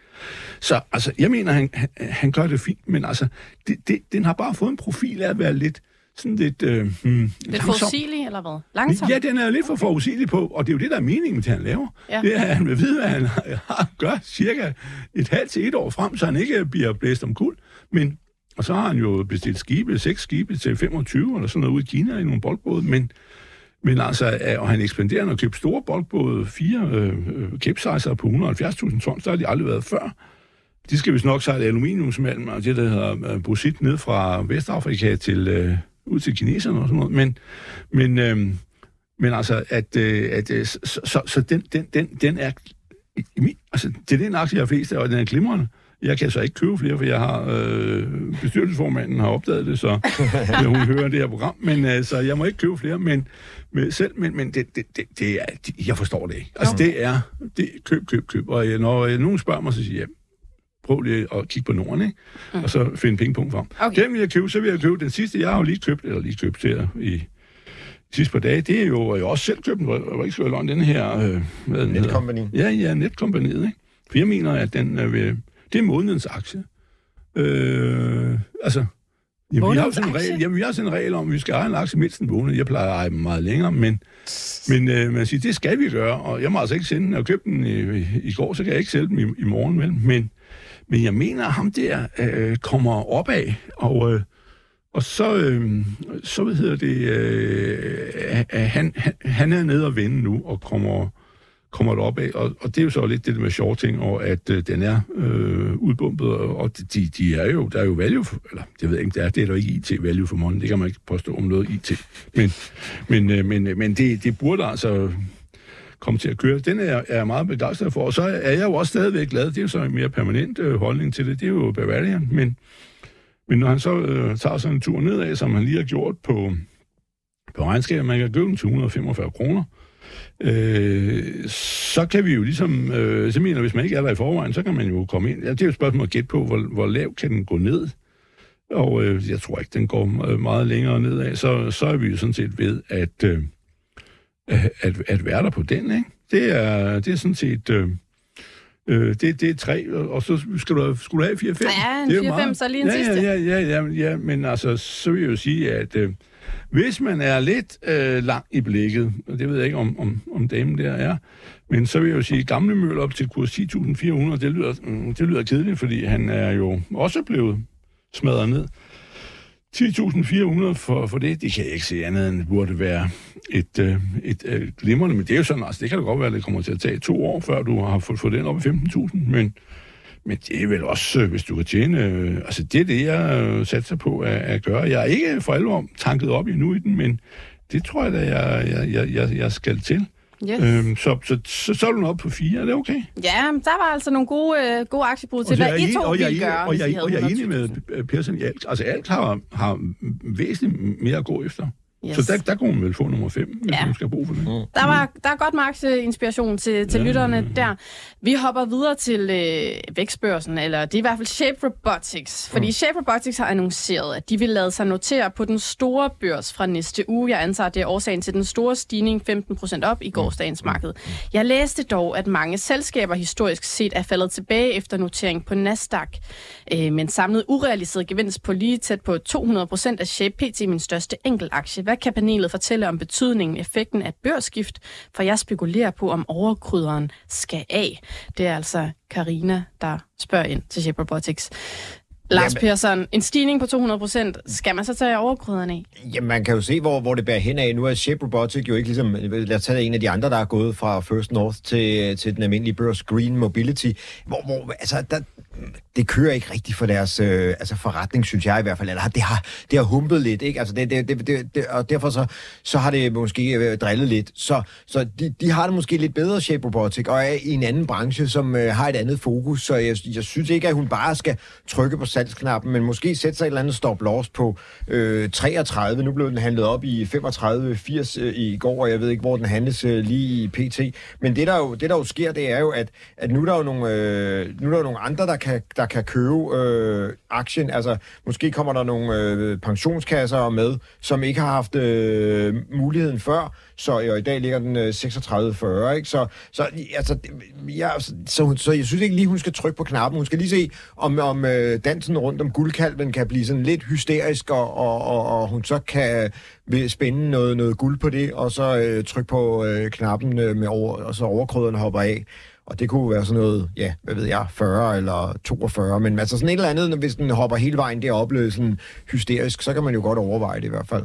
Så altså, jeg mener, han, han, han gør det fint, men altså, det, det, den har bare fået en profil af at være lidt sådan lidt... Øh, hmm, Lidt forudsigelig, eller hvad? Langsom? Ja, den er lidt for forudsigelig på, og det er jo det, der er meningen med det, han laver. Ja. Det er, at han vil vide, hvad han (laughs) har, gør cirka et halvt til et år frem, så han ikke bliver blæst om kul. Men, og så har han jo bestilt skibe, seks skibe til 25 eller sådan noget ude i Kina i nogle boldbåde, men, men altså, og han ekspanderer og købt store boldbåde, fire øh, øh, capsizer på 170.000 tons, der har de aldrig været før. De skal vist nok sejle aluminiumsmalm, og det der hedder øh, ned fra Vestafrika til, øh, ud til kineserne og sådan noget. Men, men, øh, men altså, at, øh, at øh, så, så, så den, den, den, den er... Altså, det er den aktie, jeg har flest af, og den er glimrende. Jeg kan så ikke købe flere, for jeg har øh, bestyrelsesformanden har opdaget det, så (laughs) hun hører det her program. Men øh, så jeg må ikke købe flere, men med, selv, men, men det, det, det, det er, det, jeg forstår det ikke. Altså, det er, det, køb, køb, køb. Og øh, når øh, nogen spørger mig, så siger jeg, prøv lige at kigge på Norden, ikke? Mm. Og så finde pengepunkt frem. Okay. Den vil jeg købe, så vil jeg købe den sidste, jeg har jo lige købt, eller lige købt her i sidste par dage, det er jo, jeg også selv købt jeg ikke skal løgn, den her... Øh, hvad den hedder. Netcompany. Ja, ja, netkompaniet, ikke? For jeg mener, at den øh, vil, det er månedens aktie. Øh, altså, jamen, vi har Månedens sådan en regel, jamen, vi har sådan en regel om, at vi skal eje en aktie mindst en måned. Jeg plejer at eje dem meget længere, men, men øh, man siger, det skal vi gøre, og jeg må altså ikke sende den. Jeg købte den i, i, går, så kan jeg ikke sælge den i, i morgen, vel? Men, men jeg mener, at ham der øh, kommer opad, og, øh, og så, øh, så hvad hedder det, øh, han, han, han er nede og vende nu, og kommer, kommer det opad, og, og det er jo så lidt det der med shorting, og at øh, den er øh, udbumpet, og, og de, de er jo, der er jo value, for, eller det ved jeg ikke, det er, det er der ikke IT value for money, det kan man ikke påstå om noget IT, men, men, øh, men, øh, men det, det burde altså komme til at køre. Den er, jeg- er jeg meget begejstret for, og så er jeg jo også stadigvæk glad, det er jo så en mere permanent øh, holdning til det, det er jo Bavarian, men, men når han så øh, tager sådan en tur nedad, som han lige har gjort på, på regnskabet, man kan købe den til 145 kroner, øh, så kan vi jo ligesom, øh, så mener hvis man ikke er der i forvejen, så kan man jo komme ind. Ja, det er jo et spørgsmål at gætte på, hvor, hvor lav kan den gå ned. Og øh, jeg tror ikke, den går øh, meget længere nedad. Så, så er vi jo sådan set ved at, øh, at, at, være der på den. Ikke? Det, er, det er sådan set... Øh, øh, det, det er tre, og så skal du, skulle du have 4-5. Ja, en Det er jo 4-5, meget. så lige en ja, sidste. Ja, ja, ja, ja, ja, men altså, så vil jeg jo sige, at øh, hvis man er lidt øh, lang i blikket, og det ved jeg ikke, om, om, om damen der er, men så vil jeg jo sige, gamle møller op til kurs 10.400, det lyder, mm, det lyder kedeligt, fordi han er jo også blevet smadret ned. 10.400 for, for det, det kan jeg ikke se andet end burde være et, øh, et øh, glimrende, men det er jo sådan, altså det kan da godt være, at det kommer til at tage to år, før du har fået, fået den op i 15.000, men, men det er vel også, øh, hvis du kan tjene, øh, altså det er det, jeg øh, satser på at, at gøre. Jeg er ikke for alvor tanket op endnu i den, men det tror jeg da, jeg, jeg, jeg, jeg, skal til. Yes. Øhm, så, så, så, så er du op på fire, er det okay? Ja, der var altså nogle gode, øh, gode aktiebrud til, hvad I to ville gøre, og jeg, og jeg er enig 100.000. med Persson. Altså alt har, har væsentligt mere at gå efter. Yes. Så der, der kunne man vel få nummer 5, hvis Ja. man skal bruge for det. Der, var, der er godt med aktieinspiration til, til Ja. lytterne der. Vi hopper videre til øh, vækstbørsen, eller det er i hvert fald Shape Robotics. Fordi Shape Robotics har annonceret, at de vil lade sig notere på den store børs fra næste uge. Jeg antager, at det er årsagen til den store stigning 15% op i gårsdagens marked. Jeg læste dog, at mange selskaber historisk set er faldet tilbage efter notering på Nasdaq. Øh, men samlet urealiseret gevinst på lige tæt på 200% af Shape PT min største enkeltaktie. Hvad kan panelet fortælle om betydningen, effekten af børsskift? For jeg spekulerer på, om overkrydderen skal af. Det er altså Karina der spørger ind til Shape Robotics. Lars Jamen- Persson, en stigning på 200%, skal man så tage overkrydderen af? Jamen, man kan jo se, hvor, hvor det bærer hen af. Nu er Shape Robotic jo ikke ligesom, lad os tage en af de andre, der er gået fra First North til, til den almindelige børs, Green Mobility, hvor, hvor altså, der, det kører ikke rigtigt for deres øh, altså forretning, synes jeg i hvert fald. Eller det har, det har humpet lidt, ikke? Altså, det, det, det, det, det, og derfor så, så har det måske øh, drillet lidt. Så, så de, de har det måske lidt bedre, Shape Robotic, og er i en anden branche, som øh, har et andet fokus. Så jeg, jeg synes ikke, at hun bare skal trykke på salgsknappen, men måske sætte sig et eller andet stop loss på øh, 33. Nu blev den handlet op i 35-80 øh, i går, og jeg ved ikke, hvor den handles øh, lige i PT. Men det der, jo, det, der jo sker, det er jo, at, at nu, er der jo nogle, øh, nu er der jo nogle andre, der kan, der kan købe øh, aktien. Altså, måske kommer der nogle øh, pensionskasser med, som ikke har haft øh, muligheden før. Så og i dag ligger den øh, 36,40, ikke? Så, så, altså, jeg, ja, så, så, så jeg synes ikke lige, hun skal trykke på knappen. Hun skal lige se, om, om øh, dansen rundt om guldkalven kan blive sådan lidt hysterisk, og, og, og, og hun så kan vil spænde noget, noget guld på det, og så øh, trykke på øh, knappen, øh, med over, og så overkrøderne hopper af. Og det kunne være sådan noget, ja, hvad ved jeg, 40 eller 42, men altså sådan et eller andet, hvis den hopper hele vejen derop, sådan hysterisk, så kan man jo godt overveje det i hvert fald.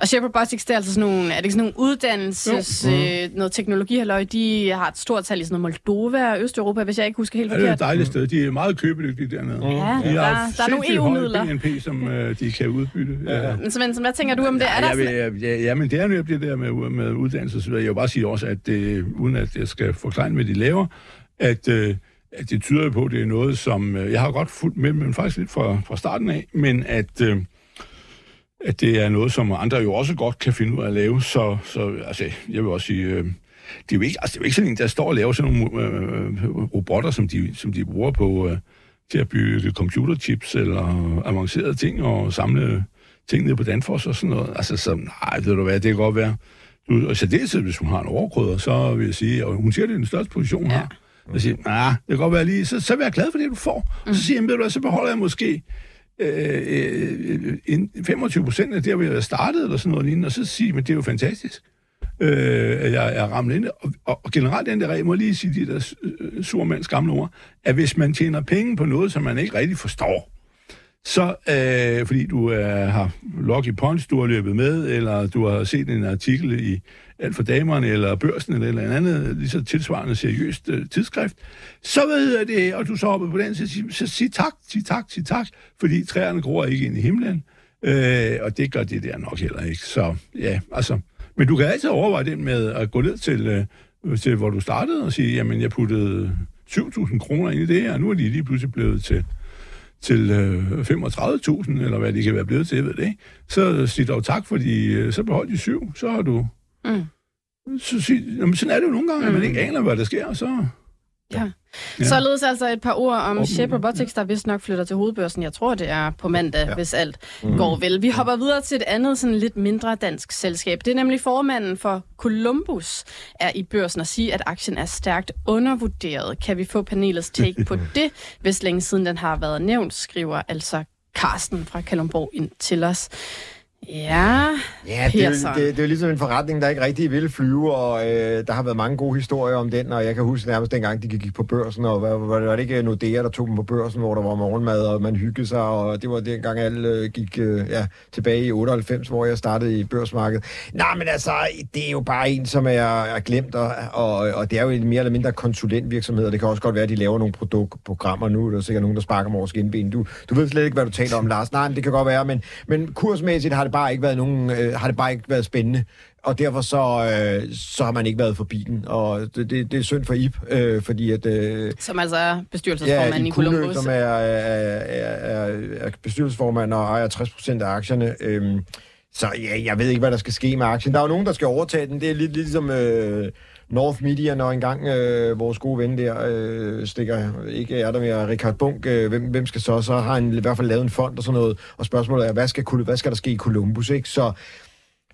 Og Shape Robotics, det er altså sådan nogle, er det ikke sådan nogle uddannelses, øh, noget teknologihalløj, de har et stort tal i sådan noget Moldova og Østeuropa, hvis jeg ikke husker helt Ja, det er forkert. et dejligt sted. De er meget købedygtige dernede. Ja, de der- der er nogle EU-midler. høj BNP, som øh, de kan udbytte. Ja. Men, så, men, så hvad tænker du om det? Er der Ja, sådan, ja, ja, ja, men det er netop det der med, med uddannelse så. Jeg vil bare sige også, at øh, uden at jeg skal forklare med de laver, at, øh, at det tyder på, at det er noget, som øh, jeg har godt fulgt med, men faktisk lidt fra, fra starten af, men at, øh, at det er noget, som andre jo også godt kan finde ud af at lave. Så, så altså, jeg vil også sige, øh, det er jo ikke, altså, det er jo ikke sådan en, der står og laver sådan nogle øh, robotter, som de, som de bruger på øh, til at bygge computerchips eller avancerede ting og samle ting ned på Danfoss og sådan noget. Altså, så, nej, ved du hvad, det kan godt være. Du, og så det, hvis hun har en overkrydder, så vil jeg sige, og hun siger, det er den største position, hun Ja. ja. har. Jeg siger, nej, det kan godt være lige, så, så vil jeg glad for det, du får. Mm. Så siger jeg, ved du hvad, så beholder jeg måske øh, øh, en- 25 procent af det, hvor jeg startede, eller sådan noget lignende, og så sige, men det er jo fantastisk, øh, at jeg er ramt ind. Og, og, og generelt den der regel, må lige sige de der øh, surmands gamle ord, at hvis man tjener penge på noget, som man ikke rigtig forstår, så øh, fordi du øh, har Lucky Punch, du har løbet med, eller du har set en artikel i Alt for Damerne, eller Børsen, eller et eller andet, lige så tilsvarende seriøst øh, tidsskrift, så ved jeg det, og du så oppe på den, så sig, så sig tak, sig tak, sig tak, fordi træerne gror ikke ind i himlen, øh, og det gør det der nok heller ikke. Så ja, altså, men du kan altid overveje det med at gå ned til, øh, til hvor du startede, og sige, jamen jeg puttede 7.000 kroner ind i det her, og nu er de lige pludselig blevet til til øh, 35.000, eller hvad det kan være blevet til, jeg ved det ikke. Så sig dog tak, fordi øh, så behold de syv, så har du... Mm. Så sig, jamen, sådan er det jo nogle gange, at man Mm. ikke aner, hvad der sker, og så... Ja. Ja. Således altså et par ord om Shape Robotics, der vist nok flytter til hovedbørsen. Jeg tror, det er på mandag, ja. Hvis alt mm. går vel. Vi hopper videre til et andet, sådan lidt mindre dansk selskab. Det er nemlig formanden for Columbus er i børsen og siger, at aktien er stærkt undervurderet. Kan vi få panelets take på (laughs) det, hvis længe siden den har været nævnt, skriver altså Carsten fra Kalundborg ind til os. Ja, Ja, det er, det, det er jo ligesom en forretning, der ikke rigtig vil flyve, og øh, der har været mange gode historier om den, og jeg kan huske nærmest dengang, de gik på børsen, og var, var, var det ikke Nordea, der tog dem på børsen, hvor der var morgenmad, og man hyggede sig, og det var dengang alle øh, gik øh, ja, tilbage i 98, hvor jeg startede i børsmarkedet. Nej, men altså, det er jo bare en, som er, er glemt, og, og, og det er jo en mere eller mindre konsulentvirksomhed, og det kan også godt være, at de laver nogle produktprogrammer nu, der er sikkert nogen, der sparker mig over skinben. Du, du ved slet ikke, hvad du taler om, Lars. Nej, men det kan godt være, men, men kursmæssigt har det bare ikke været nogen, øh, har det bare ikke været spændende. Og derfor så, øh, så har man ikke været forbi den. Og det, det, det er synd for Ip, øh, fordi at... Øh, Som altså er bestyrelsesformand ja, i Kunø, Columbus. som er, er, er, er, bestyrelsesformand og ejer 60 procent af aktierne. Øhm, så ja, jeg ved ikke, hvad der skal ske med aktien. Der er jo nogen, der skal overtage den. Det er lidt ligesom øh, North Media, når engang øh, vores gode ven der øh, stikker, ikke er der mere, Richard Bunk, øh, hvem, hvem skal så? Så har han i hvert fald lavet en fond og sådan noget. Og spørgsmålet er, hvad skal, hvad skal der ske i Columbus? Ikke? Så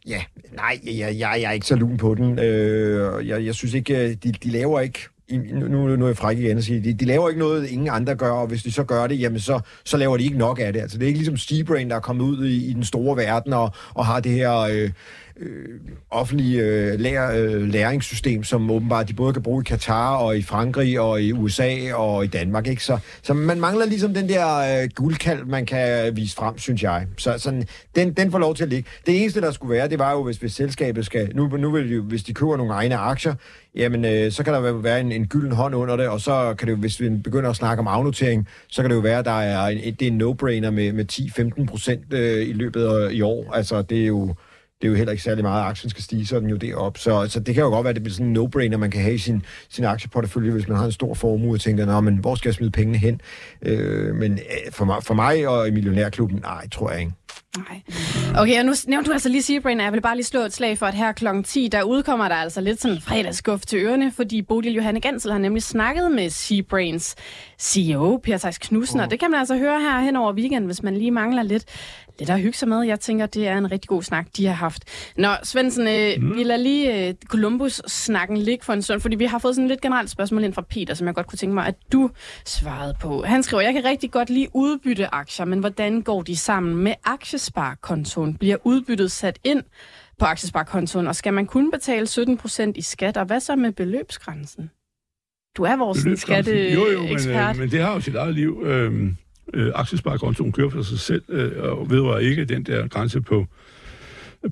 Ja, nej, jeg, jeg, jeg er ikke så lun på den. Øh, jeg, jeg synes ikke, øh, de, de laver ikke nu, nu er jeg fræk igen at sige, de, de laver ikke noget, ingen andre gør, og hvis de så gør det, jamen så, så laver de ikke nok af det. Altså det er ikke ligesom Seabrain, der er kommet ud i, i den store verden og, og har det her øh, øh, offentlige øh, lær, øh, læringssystem, som åbenbart de både kan bruge i Katar og i Frankrig og i USA og i Danmark. Ikke? Så, så man mangler ligesom den der øh, guldkald, man kan vise frem, synes jeg. Så sådan, den, den får lov til at ligge. Det eneste, der skulle være, det var jo, hvis, hvis selskabet skal... Nu, nu vil de, jo- hvis de køber nogle egne aktier, jamen øh, så kan der være- være en, en gylden hånd under det, og så kan det jo, hvis vi begynder at snakke om afnotering, så kan det jo være, at der er en, det er en no-brainer med, med 10-15 procent øh, i løbet af i år. Altså, det er jo det er jo heller ikke særlig meget, at aktien skal stige, så er den jo derop. Så, så det kan jo godt være, at det bliver sådan en no-brainer, man kan have i sin, sin aktieportefølje, hvis man har en stor formue og tænker, Nå, men hvor skal jeg smide pengene hen? Øh, men øh, for, mig, for mig og i Millionærklubben, nej, tror jeg ikke. Nej. Okay, og nu nævnte du altså lige Seabrain, og jeg vil bare lige slå et slag for, at her kl. 10, der udkommer der altså lidt sådan en fredagsskuff til ørerne, fordi Bodil Johanne Gansel har nemlig snakket med Seabrains CEO, Per Theis Knudsen, og det kan man altså høre her hen over weekenden, hvis man lige mangler lidt, lidt at hygge sig med. Jeg tænker, det er en rigtig god snak, de har haft. Nå, Svendsen, øh, mm. vi lader lige øh, Columbus-snakken ligge for en stund, fordi vi har fået sådan et lidt generelt spørgsmål ind fra Peter, som jeg godt kunne tænke mig, at du svarede på. Han skriver, jeg kan rigtig godt lide udbytte aktier, men hvordan går de sammen med aktiesparekontoen? Bliver udbyttet sat ind på aktiesparekontoen, og skal man kun betale 17% i skat, og hvad så med beløbsgrænsen? Du er vores skatteekspert. Jo, jo, men, øh, men det har jo sit eget liv. Øh, øh, aktiesparekontoen kører for sig selv, øh, og vedrører ikke den der grænse på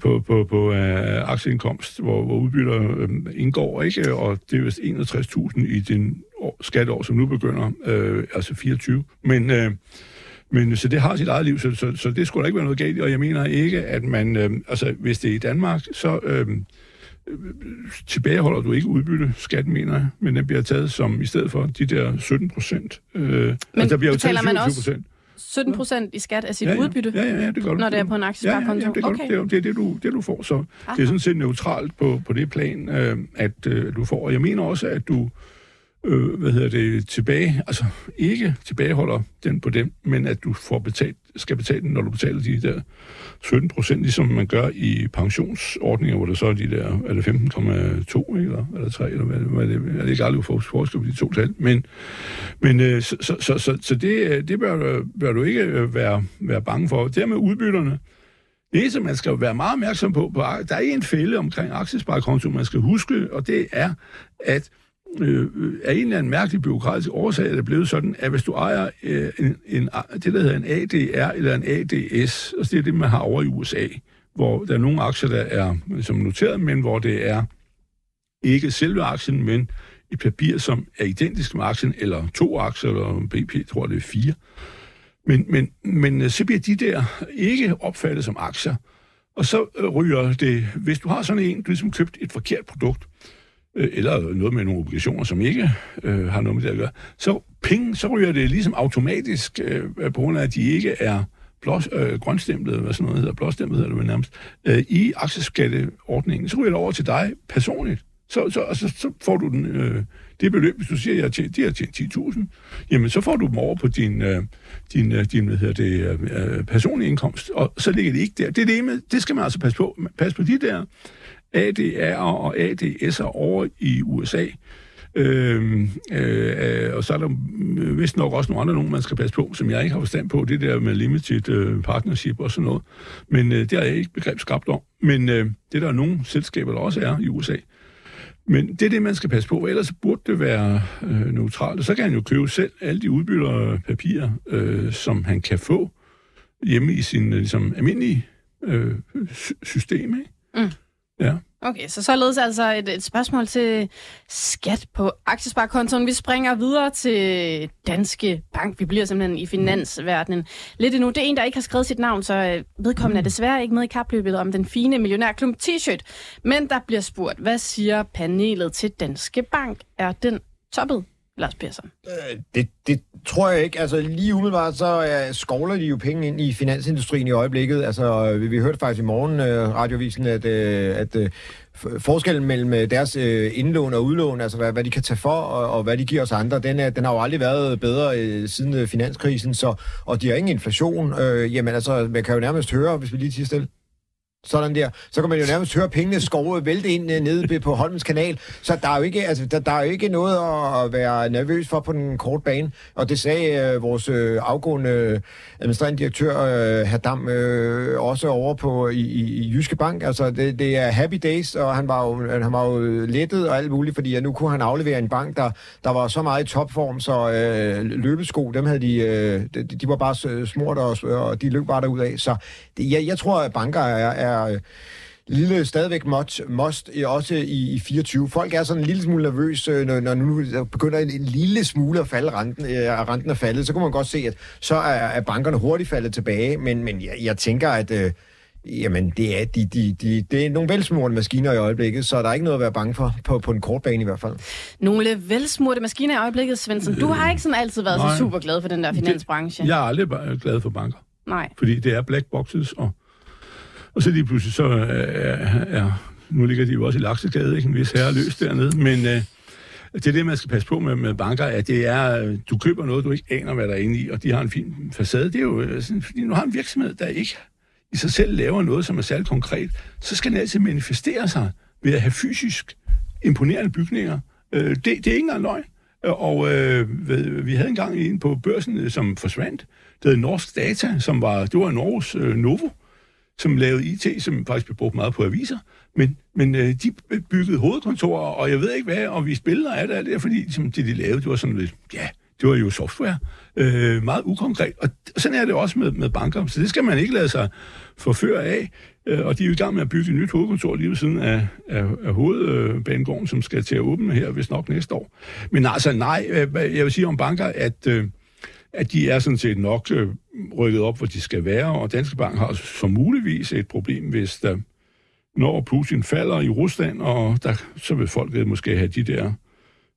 på, på, på øh, aktieindkomst, hvor, hvor udbytter øh, indgår, ikke? Og det er vist 61.000 i den år, skatteår, som nu begynder, øh, altså 24. Men, øh, men så det har sit eget liv, så, så, så det skulle der ikke være noget galt og jeg mener ikke, at man, øh, altså hvis det er i Danmark, så øh, tilbageholder du ikke udbytte, skat mener jeg, men den bliver taget som i stedet for de der 17 procent. Øh, men altså, der bliver jo taget betaler man 27 også procent. 17 procent i skat af sit Ja, ja. udbytte, Ja, ja, ja, det gør du. når det er på en Ja, ja, aktiesparekonto? ja, det, okay. det, er, det er det, du, det, du får. Så det er sådan set neutralt på, på det plan, øh, at øh, du får. Og jeg mener også, at du øh, hvad hedder det, tilbage, altså ikke tilbageholder den på dem, men at du får betalt, skal betale den, når du betaler de der 17 procent, ligesom man gør i pensionsordninger, hvor der så er de der, er det 15,2, eller, eller 3, eller hvad, hvad er det, jeg er ikke aldrig for forskel på de to tal, men, men øh, så, så, så, så, så det, øh, det bør, bør du ikke øh, være, være bange for. Det med udbytterne, det eneste, man skal være meget opmærksom på, på der er en fælde omkring aktiesparekonto, man skal huske, og det er, at øh, af en eller anden mærkelig byråkratisk årsag er det blevet sådan, at hvis du ejer øh, en, en, det, der hedder en ADR eller en ADS, og det er det, man har over i USA, hvor der er nogle aktier, der er som noteret, men hvor det er ikke selve aktien, men et papir, som er identisk med aktien, eller to aktier, eller BP, tror jeg, det er fire. Men, men, men øh, så bliver de der ikke opfattet som aktier. Og så øh, ryger det, hvis du har sådan en, du ligesom købt et forkert produkt, øh, eller noget med nogle obligationer, som ikke øh, har noget med det at gøre, så penge, så ryger det ligesom automatisk, øh, på grund af, at de ikke er blås, øh, grønstemplet, hvad sådan noget hedder, blåstemplet hedder det vel nærmest, øh, i aktieskatteordningen, så ryger det over til dig personligt. Så, så, altså, så får du den, øh, det beløb, hvis du siger, at jeg tjent, de har tjent 10.000, jamen så får du dem over på din, øh, din, øh, din hvad hedder det, øh, øh, personlige indkomst, og så ligger det ikke der. Det, er det, med, det skal man altså passe på. Pas på de der ADR og ADS'er over i USA. Øhm, øh, øh, og så er der øh, vist nok også nogle andre nogen, man skal passe på, som jeg ikke har forstand på, det der med limited øh, partnership og sådan noget. Men øh, det har jeg ikke begreb skabt om. Men øh, det der er nogle selskaber, der også er i USA. Men det er det, man skal passe på, ellers burde det være øh, neutralt. Og så kan han jo købe selv alle de udbytterpapirer, øh, som han kan få hjemme i sin øh, ligesom, almindelige øh, system. Ikke? Mm. Ja. Okay, så således altså et, et spørgsmål til skat på aktiesparekontoen. Vi springer videre til Danske Bank. Vi bliver simpelthen i finansverdenen lidt endnu. Det er en, der ikke har skrevet sit navn, så øh, vedkommende er desværre ikke med i kapløbet om den fine millionærklump t-shirt. Men der bliver spurgt, hvad siger panelet til Danske Bank? Er den toppet? Lars Persson? Øh, det, det tror jeg ikke. Altså lige umiddelbart, så uh, skovler de jo penge ind i finansindustrien i øjeblikket. Altså øh, vi, vi hørte faktisk i morgen øh, uh, radiovisen, at, uh, at uh, forskellen mellem deres indlån og udlån, altså hvad, hvad de kan tage for, og, og hvad de giver os andre, den, er, den har jo aldrig været bedre siden finanskrisen, så, og de har ingen inflation. Øh, jamen altså, man kan jo nærmest høre, hvis vi lige tiger stille. Sådan der. Så kan man jo nærmest høre pengene skove vælte ind øh, nede på Holmens kanal. Så der er jo ikke, altså, der, der er jo ikke noget at være nervøs for på den korte bane. Og det sagde øh, vores øh, afgående øh, administrerende direktør, uh, Dam, øh, også over på i, i, i Jyske Bank. Altså, det, det er happy days, og han var, jo, han var jo lettet og alt muligt, fordi ja, nu kunne han aflevere en bank, der, der var så meget i topform, så øh, løbesko, dem havde de, øh, de, de var bare smurt, og, og de løb bare derud af. Så jeg, jeg tror, at banker er, er er øh, lille stadigvæk must, must også i, i 24. Folk er sådan en lille smule nervøse, når, når nu begynder en, en lille smule at falde, renten, øh, renten er faldet, så kan man godt se, at så er, er bankerne hurtigt faldet tilbage, men, men jeg, jeg tænker, at øh, Jamen, det er, de, de, de, det er nogle velsmurte maskiner i øjeblikket, så der er ikke noget at være bange for, på, på en kort bane i hvert fald. Nogle velsmurte maskiner i øjeblikket, Svendsen. Du har ikke sådan altid været Nej, så super glad for den der finansbranche. Det, jeg er aldrig glad for banker. Nej. Fordi det er black boxes, og og så lige pludselig så øh, er, er nu ligger de jo også i Laksegade, ikke en vis herre løs dernede, men øh, det er det, man skal passe på med, med banker, at det er, du køber noget, du ikke aner, hvad der er inde i, og de har en fin facade. Det er jo øh, sådan, fordi nu har en virksomhed, der ikke i sig selv laver noget, som er særligt konkret, så skal den altid manifestere sig ved at have fysisk imponerende bygninger. Øh, det, det er ikke engang løgn. Og øh, vi havde engang en på børsen, øh, som forsvandt. Det hed Norsk Data, som var, det var Norges øh, Novo, som lavede IT, som faktisk blev brugt meget på aviser, men, men øh, de byggede hovedkontorer, og jeg ved ikke hvad, og vi spiller af det, alt det fordi ligesom, det, de lavede, det var sådan lidt, ja, det var jo software, øh, meget ukonkret. Og sådan er det også med, med banker, så det skal man ikke lade sig forføre af. Øh, og de er jo i gang med at bygge et nyt hovedkontor lige ved siden af, af, af hovedbanegården, som skal til at åbne her, hvis nok næste år. Men altså nej, øh, jeg vil sige om banker, at... Øh, at de er sådan set nok øh, rykket op, hvor de skal være, og Danske Bank har som muligvis et problem, hvis der, når Putin falder i Rusland, og der, så vil folket øh, måske have de der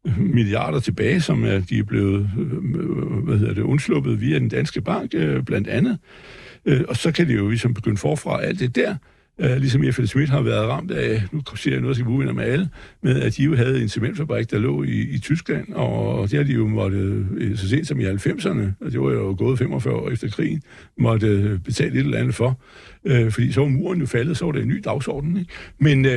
øh, milliarder tilbage, som er, de er blevet øh, hvad hedder det, undsluppet via den danske bank, blandt andet. Og så kan de jo ligesom begynde forfra alt det der, Uh, ligesom F.L. Schmidt har været ramt af, nu siger jeg noget, jeg skal med alle, med at de jo havde en cementfabrik, der lå i, i Tyskland, og det har de jo måtte, øh, så sent som i 90'erne, og det var jo gået 45 år efter krigen, måtte øh, betale et eller andet for, uh, fordi så var muren jo faldet, så var det en ny dagsorden. Ikke? Men uh,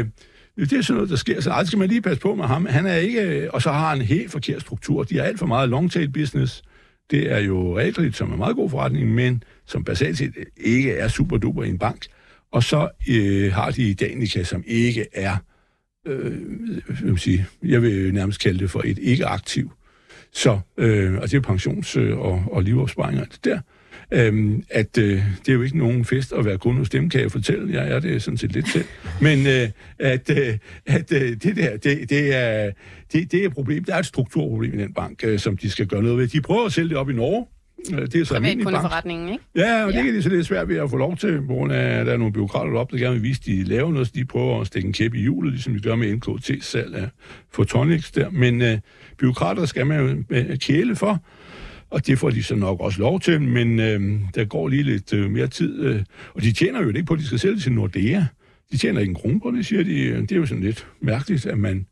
det er sådan noget, der sker, så altså, skal man lige passe på med ham. Han er ikke, og så har han en helt forkert struktur. De har alt for meget long-tail business. Det er jo realkredit, som er meget god forretning, men som basalt set ikke er super duper i en bank. Og så øh, har de Danica, som ikke er, øh, jeg, vil sige, jeg vil nærmest kalde det for et ikke-aktiv. Så, øh, og det er pensions- øh, og, og livopsparinger, det der. Øhm, at øh, det er jo ikke nogen fest at være kun hos dem, kan jeg fortælle. Jeg er det sådan set lidt selv. Men øh, at, øh, at øh, det der, det, det, er, det, det er et problem. Der er et strukturproblem i den bank, øh, som de skal gøre noget ved. De prøver at sælge det op i Norge, det er så almindelig bank. forretningen, ikke? Ja, og ja. det kan de så lidt svært ved at få lov til, på grund af, at der er nogle byråkrater op, der gerne vil vise, at de laver noget, så de prøver at stikke en kæp i hjulet, ligesom de gør med NKT-salg af Photonics der. Men øh, byråkrater skal man jo øh, kæle for, og det får de så nok også lov til, men øh, der går lige lidt øh, mere tid. Øh, og de tjener jo ikke på, at de skal sælge til Nordea. De tjener ikke en krone på det, siger de. Det er jo sådan lidt mærkeligt, at man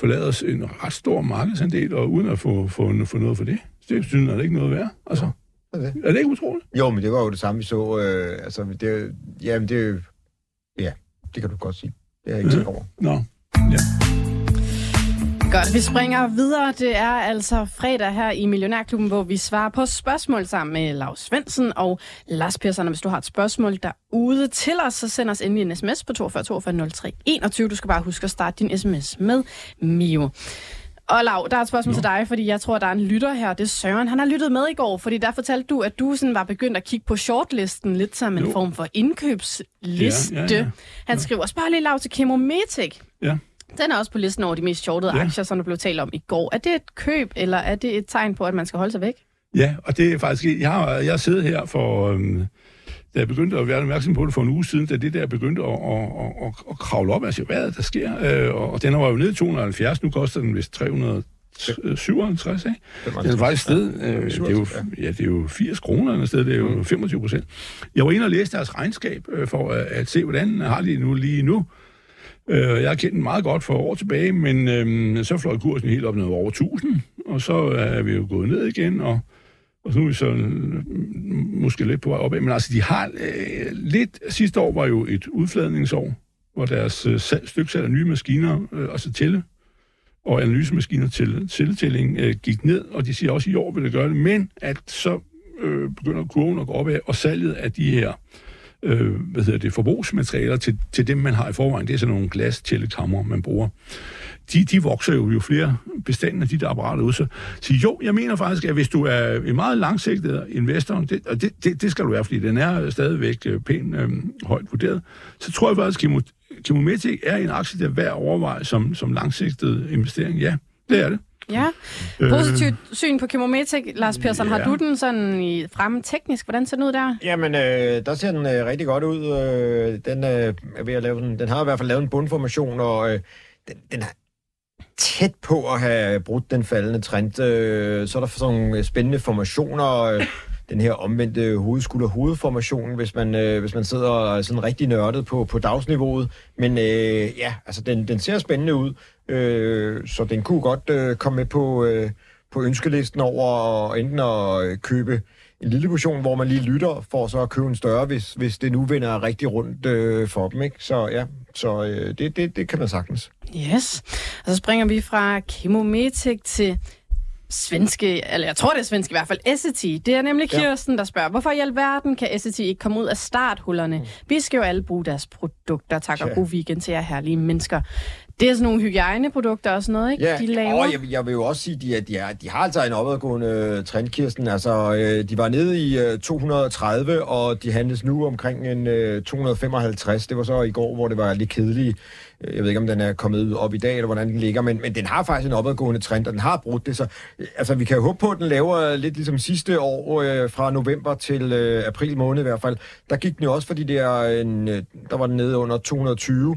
forlader en ret stor markedsandel, og uden at få, få, få noget for det. Det synes jeg ikke noget værd. Altså, ja, det. Er det ikke utroligt? Jo, men det var jo det samme, vi så. Øh, altså, det, jamen, det, ja, det kan du godt sige. Det er jeg ikke ja. over. Nå, ja. Godt, vi springer videre. Det er altså fredag her i Millionærklubben, hvor vi svarer på spørgsmål sammen med Lars Svendsen og Lars Persson. Hvis du har et spørgsmål derude til os, så send os endelig en sms på 42 42 03 21. Du skal bare huske at starte din sms med Mio. Og Lav, der er et spørgsmål no. til dig, fordi jeg tror, der er en lytter her. Det er Søren. Han har lyttet med i går, fordi der fortalte du, at du sådan var begyndt at kigge på shortlisten lidt som en Jo. form for indkøbsliste. Ja, ja, ja. Han skriver, spørg lige Lav til Chemometic. Ja. Den er også på listen over de mest shortede Ja. aktier, som der blev talt om i går. Er det et køb, eller er det et tegn på, at man skal holde sig væk? Ja, og det er faktisk... Jeg har, jeg har siddet her for... Øhm, da jeg begyndte at være opmærksom på det for en uge siden, da det der begyndte at, at, at, at, at kravle op, altså hvad er det, der sker? Øh, og den var jo nede i 270, nu koster den vist 357, ikke? Den er faktisk sted, øh, det, er jo, ja, det er jo 80 kroner eller sted, det er jo 25 procent. Jeg var inde og læste deres regnskab øh, for at, at se, hvordan har de nu lige nu. Øh, jeg har kendt den meget godt for år tilbage, men øh, så fløj kursen helt op ned over 1000, og så er vi jo gået ned igen, og, og nu er vi så øh, måske lidt på vej opad. Men altså, de har øh, lidt... Sidste år var jo et udfladningsår, hvor deres øh, styksalg af nye maskiner, øh, altså tælle, og analysemaskiner til celletælling øh, gik ned, og de siger også, at i år vil det gøre det, men at så øh, begynder kurven at gå opad, og salget af de her øh, Øh, hvad hedder det, forbrugsmaterialer til, til dem, man har i forvejen, det er sådan nogle glas tællekammer, man bruger. De, de vokser jo jo flere bestanden af de der apparater ud. Så, så jo, jeg mener faktisk, at hvis du er en meget langsigtet investor, det, og det, det, det skal du være, fordi den er stadigvæk øh, pænt øh, højt vurderet, så tror jeg faktisk, at Kimometic er en aktie, der er værd at overveje som, som langsigtet investering. Ja, det er det. Ja. Positivt syn på Chemometic. Lars Persson, har ja. du den sådan i fremme teknisk? Hvordan ser den ud der? Jamen, øh, der ser den øh, rigtig godt ud. Øh, den, øh, er ved at lave den, den har i hvert fald lavet en bundformation, og øh, den, den er tæt på at have brudt den faldende trend. Øh, så er der sådan nogle spændende formationer. Øh, (laughs) den her omvendte hovedskulder-hovedformation, hvis man, øh, hvis man sidder sådan rigtig nørdet på, på dagsniveauet. Men øh, ja, altså den, den ser spændende ud, øh, så den kunne godt øh, komme med på, øh, på ønskelisten over enten at øh, købe en lille portion, hvor man lige lytter, for så at købe en større, hvis, hvis det nu vender rigtig rundt øh, for dem. Ikke? Så ja, så øh, det, det, det kan man sagtens. Yes. Og så springer vi fra Chemometic til svenske, eller jeg tror det er svenske i hvert fald, Essity. Det er nemlig Ja. Kirsten, der spørger, hvorfor i alverden kan Essity ikke komme ud af starthullerne? Vi skal jo alle bruge deres produkter. Tak og Ja. god weekend til jer herlige mennesker. Det er sådan nogle hygiejneprodukter og sådan noget, ikke? Ja, de laver. og jeg, jeg vil jo også sige, de, at de, er, de har altså en opadgående trend, Kirsten. Altså, øh, de var nede i øh, 230, og de handles nu omkring en øh, 255. Det var så i går, hvor det var lidt kedeligt. Øh, Jeg ved ikke, om den er kommet op i dag, eller hvordan den ligger, men, men den har faktisk en opadgående trend, og den har brudt det. Så øh, altså, vi kan håbe på, at den laver lidt ligesom sidste år, øh, fra november til øh, april måned i hvert fald. Der gik den jo også, fordi det er en, øh, der var den nede under 220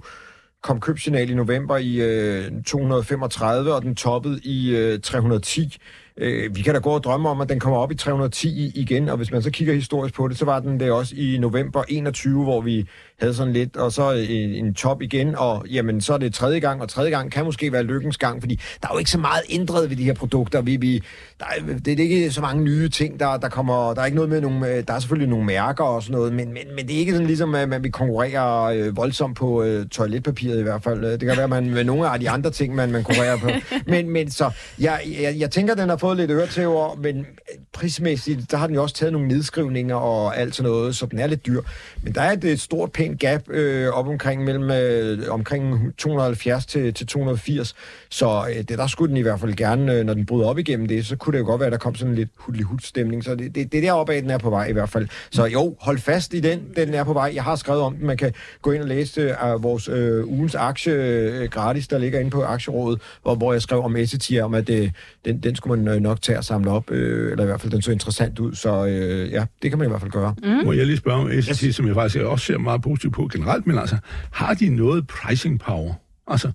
kom købsignal i november i øh, 235, og den toppede i øh, 310. Øh, vi kan da gå og drømme om, at den kommer op i 310 igen, og hvis man så kigger historisk på det, så var den det også i november 21, hvor vi havde sådan lidt, og så øh, en, en top igen, og jamen, så er det tredje gang, og tredje gang kan måske være lykkens gang, fordi der er jo ikke så meget ændret ved de her produkter. Vi, vi, der er, det er ikke så mange nye ting, der, der kommer, der er ikke noget med nogle, øh, der er selvfølgelig nogle mærker og sådan noget, men, men, men det er ikke sådan ligesom, at man vil konkurrere øh, voldsomt på øh, toiletpapiret i hvert fald. Det kan være, at man med nogle af de andre ting, man, man konkurrerer på. Men, men så, jeg, jeg, jeg tænker, den har fået lidt øretæver, men øh, prismæssigt, der har den jo også taget nogle nedskrivninger og alt sådan noget, så den er lidt dyr. Men der er et, et stort, pænt gap øh, op omkring mellem øh, omkring 270 til, til 280, så øh, det, der skulle den i hvert fald gerne, øh, når den bryder op igennem det, så kunne det jo godt være, at der kom sådan lidt hudlig stemning så det, det, det er deroppe af, den er på vej i hvert fald. Så jo, hold fast i den, den er på vej. Jeg har skrevet om den, man kan gå ind og læse øh, vores øh, ugens aktie øh, gratis, der ligger inde på Aktierådet, hvor, hvor jeg skrev om Essity, om at øh, den, den skulle man øh, nok tage og samle op, øh, eller i hvert fald den så interessant ud, så øh, ja, det kan man i hvert fald gøre. Mm. Må jeg lige spørge om SAT, yes. som jeg faktisk også ser meget positivt på generelt, men altså, har de noget pricing power? Altså,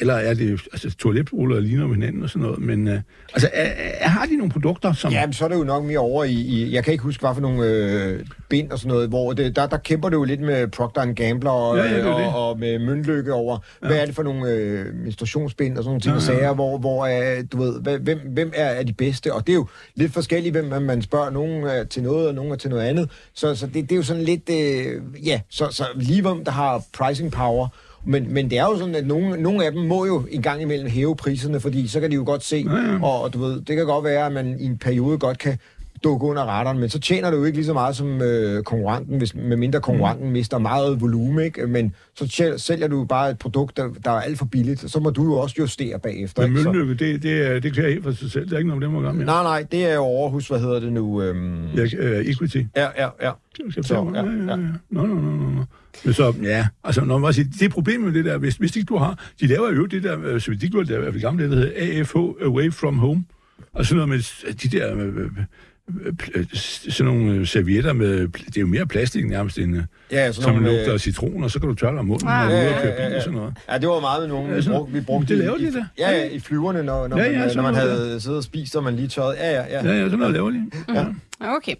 eller er det altså, toiletruller og ligner med hinanden og sådan noget, men øh, altså, er, er, har de nogle produkter, som... Ja, men så er det jo nok mere over i, i jeg kan ikke huske, hvad for nogle øh, bind og sådan noget, hvor det, der, der kæmper det jo lidt med Procter Gamble og, Ja, ja, det det. og, og med møntlykke over, ja. hvad er det for nogle øh, menstruationsbind og sådan nogle ting Ja, ja. sager, hvor, hvor er, du ved, hvem, hvem er, er de bedste, og det er jo lidt forskelligt, hvem man- man spørger, nogen er til noget, og nogen er til noget andet, så, så det, det er jo sådan lidt, øh, ja, så, så lige hvem der har pricing power, Men, men det er jo sådan, at nogle, nogle af dem må jo en gang imellem hæve priserne, fordi så kan de jo godt se, ja, ja. Og, og du ved, det kan godt være, at man i en periode godt kan dukke under radaren, men så tjener du jo ikke lige så meget som øh, konkurrenten, hvis, med mindre konkurrenten mm. mister meget volumen, ikke? men så sælger du bare et produkt, der, der er alt for billigt, så må du jo også justere bagefter. Men Møllenlykke, det, det, er, det kan helt for sig selv, det er ikke noget, det må gøre med. Nej, nej, det er jo Aarhus, hvad hedder det nu? Øhm... Ja, uh, Equity. Ja, ja, ja. Så, ja, ja, ja. Nå, nå, nå, nå. Men så, ja, altså, når man siger, det er problemet med det der, hvis, hvis ikke du har, de laver jo det der, øh, så de gjorde det der, det gamle, det der hedder AFH, Away From Home, og sådan noget med de der øh, øh, sådan nogle servietter med, det er jo mere plastik nærmest end, ja, som nogle, lugter af citron, og så kan du tørre dig om munden, ah, og ja, ja, ja, ja, og sådan noget. Ja, det var meget med nogle, ja, brug, vi brugte det laver de der. Ja, ja, i flyverne, når, når, ja, ja, man, når man havde siddet og spist, og man lige tørrede. Ja, ja, ja. Ja, ja, sådan noget laver de. Ja. Okay.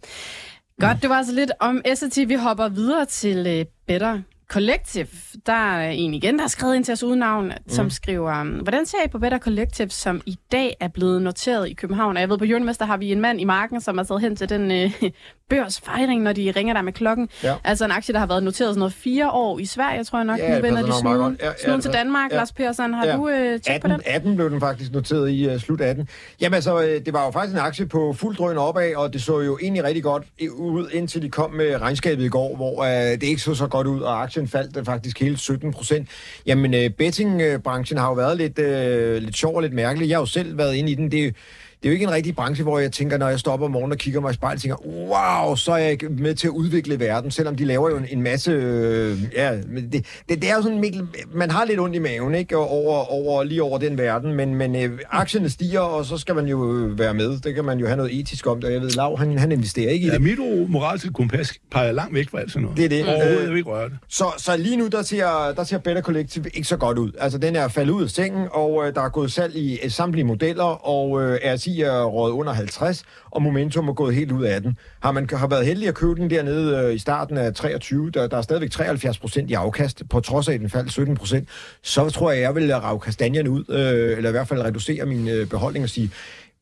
Godt, det var altså lidt om SAT. Vi hopper videre til uh, Better Collective, der er en igen, der har skrevet ind til os uden navn, mm. som skriver, hvordan ser I på Better Collective, som i dag er blevet noteret i København? Og jeg ved, på Jørgenmester har vi en mand i marken, som er taget hen til den øh, (laughs) børsfejring, når de ringer der med klokken. Ja. Altså en aktie, der har været noteret sådan noget fire år i Sverige, tror jeg nok. Ja, nu vender de snuden, ja, ja, til Danmark. Ja. Lars Persson, har ja. du øh, tjekket på den? 18 blev den faktisk noteret i uh, slut 18. Jamen altså, øh, det var jo faktisk en aktie på fuld drøn opad, og det så jo egentlig rigtig godt ud, indtil de kom med regnskabet i går, hvor uh, det ikke så så godt ud, og aktien faldt øh, faktisk hele 17 procent. Jamen, øh, bettingbranchen har jo været lidt, øh, lidt sjov og lidt mærkelig. Jeg har jo selv været inde i den. Det det er jo ikke en rigtig branche, hvor jeg tænker, når jeg stopper om morgenen og kigger mig i spejlet, tænker, wow, så er jeg med til at udvikle verden, selvom de laver jo en, en masse... Øh, ja, det, det, det, er jo sådan, Mikkel, man har lidt ondt i maven, ikke? Over, over, lige over den verden, men, men øh, aktierne stiger, og så skal man jo øh, være med. Det kan man jo have noget etisk om, og jeg ved, Lav, han, han investerer ikke i ja, det. mit moralske kompas peger langt væk fra alt sådan noget. Det er det. Overhovedet, vil ikke røre det. Så, så lige nu, der ser, der ser Better Collective ikke så godt ud. Altså, den er faldet ud af sengen, og øh, der er gået salg i øh, samtlige modeller, og øh, RSI er råd under 50, og momentum er gået helt ud af den. Har man har været heldig at købe den dernede øh, i starten af 23, der, der er stadigvæk 73 procent i afkast, på trods af, at den faldt 17 procent, så tror jeg, jeg vil rave kastanjerne ud, øh, eller i hvert fald reducere min øh, beholdning og sige,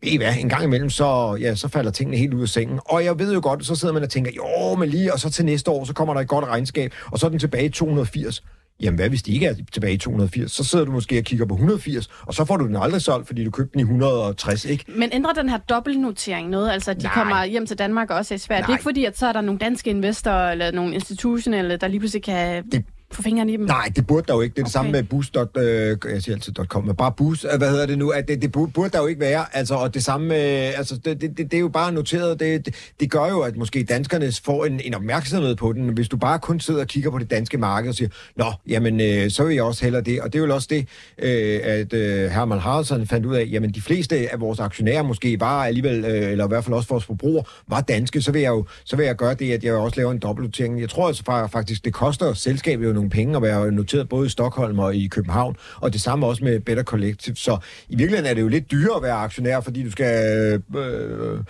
ved I hvad, en gang imellem, så, ja, så falder tingene helt ud af sengen. Og jeg ved jo godt, så sidder man og tænker, jo, men lige, og så til næste år, så kommer der et godt regnskab, og så er den tilbage i 280. Jamen hvad hvis de ikke er tilbage i 280? Så sidder du måske og kigger på 180, og så får du den aldrig solgt, fordi du købte den i 160, ikke? Men ændrer den her dobbeltnotering noget? Altså, de Nej. kommer hjem til Danmark og også er svært. Det er ikke fordi, at så er der nogle danske investorer, eller nogle institutionelle, der lige pludselig kan... Det få fingrene i dem? Nej, det burde der jo ikke. Det er okay. det samme med boost. Øh, jeg siger altid .com, men bare boost. Øh, hvad hedder det nu? At det, det burde der jo ikke være. Altså, og det samme med... Altså, det, det, det, er jo bare noteret. Det, det, det gør jo, at måske danskerne får en, en opmærksomhed på den. Hvis du bare kun sidder og kigger på det danske marked og siger, nå, jamen, øh, så vil jeg også hellere det. Og det er jo også det, øh, at øh, Herman Haraldsson fandt ud af, jamen, de fleste af vores aktionærer måske var alligevel, øh, eller i hvert fald også vores forbrugere, var danske. Så vil jeg jo så vil jeg gøre det, at jeg også laver en dobbeltnotering. Jeg tror altså faktisk, det koster selskabet jo nogle penge og være noteret både i Stockholm og i København, og det samme også med Better Collective. Så i virkeligheden er det jo lidt dyrere at være aktionær, fordi du skal... Øh, øh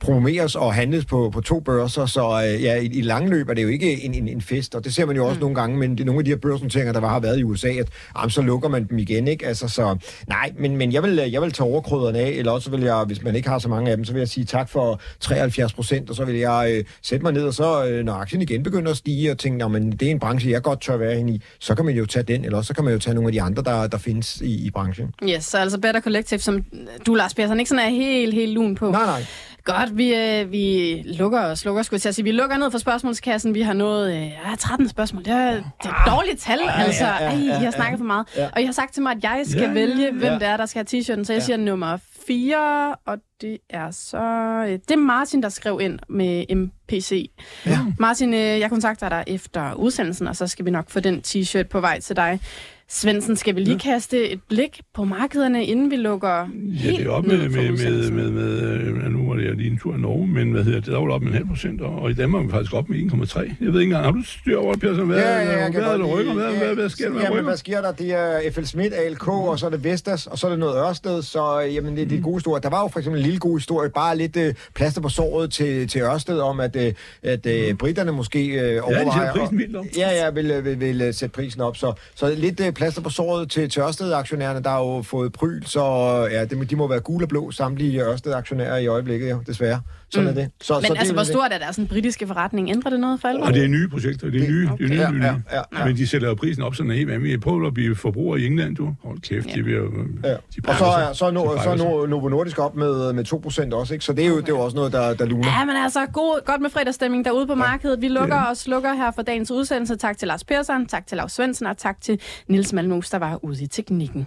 promoveres og handles på, på to børser, så øh, ja, i, i langløb er det jo ikke en, en, en fest, og det ser man jo også mm. nogle gange, men det nogle af de her børsnoteringer, der har været i USA, at jamen, så lukker man dem igen, ikke? Altså, så nej, men, men jeg, vil, jeg vil tage overkrydderne af, eller også vil jeg, hvis man ikke har så mange af dem, så vil jeg sige tak for 73 procent, og så vil jeg øh, sætte mig ned, og så øh, når aktien igen begynder at stige, og tænke, men det er en branche, jeg godt tør være i, så kan man jo tage den, eller så kan man jo tage nogle af de andre, der, der findes i, i branchen. Yes, så altså Better Collective, som du, Lars Persson, ikke sådan er helt, helt lun på. Nej, nej. Godt, vi, øh, vi lukker og slukker, skulle jeg sige. Vi lukker ned for spørgsmålskassen. Vi har nået øh, 13 spørgsmål. Det er, det er et dårligt tal, altså. Ej, I har snakket for meget. Og I har sagt til mig, at jeg skal vælge, hvem det er, der skal have t-shirten. Så jeg siger nummer 4, og det er så... Øh, det er Martin, der skrev ind med MPC. Ja. Martin, øh, jeg kontakter dig efter udsendelsen, og så skal vi nok få den t-shirt på vej til dig. Svendsen, skal vi lige ja. kaste et blik på markederne, inden vi lukker Ja, det er op med, med, med, med, med, øh, nu var det lige en tur i Norge, men hvad hedder det, der var det op med en halv procent, og i Danmark er vi faktisk op med 1,3. Jeg ved ikke engang, har du styr over, Persson, hvad, ja, ja, hvad, hvad, hvad, rykker, hvad, ja, hvad, hvad sker der jamen, hvad sker der? Det er FL Schmidt, ALK, og så er det Vestas, og så er det noget Ørsted, så jamen, det, det er gode historie. Der var jo for eksempel en lille god historie, bare lidt uh, plaster på såret til, til Ørsted, om at, uh, at uh, britterne måske uh, overvejer... Ja, de prisen vildt Ja, ja, vil, vil, vil, vil sætte prisen op, så, så lidt uh, plaster på såret til, til Ørsted-aktionærerne, der har jo fået pryl, så ja, de, de må være gule og blå samtlige Ørsted-aktionærer i øjeblikket, jo, desværre. Sådan mm. er det. Så, Men så altså, det, hvor stort er deres britiske forretning? Ændrer det noget for alvor? Og det er nye projekter, det er nye, okay. det er nye, ja, nye. Ja, ja, ja. Men de sætter prisen op sådan helt vanvittigt. Prøv at blive forbruger i England, du. Hold kæft, ja. de vil jo... Ja. De og så er, så, no, så no, Novo Nordisk op med, med 2% også, ikke? Så det er jo, okay. det er jo også noget, der, der luner. Ja, men altså, god, godt med fredagsstemning derude på ja. markedet. Vi lukker og slukker her for dagens udsendelse. Tak til Lars Persson, tak til Lars Svendsen og tak til Nils Malmos, der var ude i teknikken.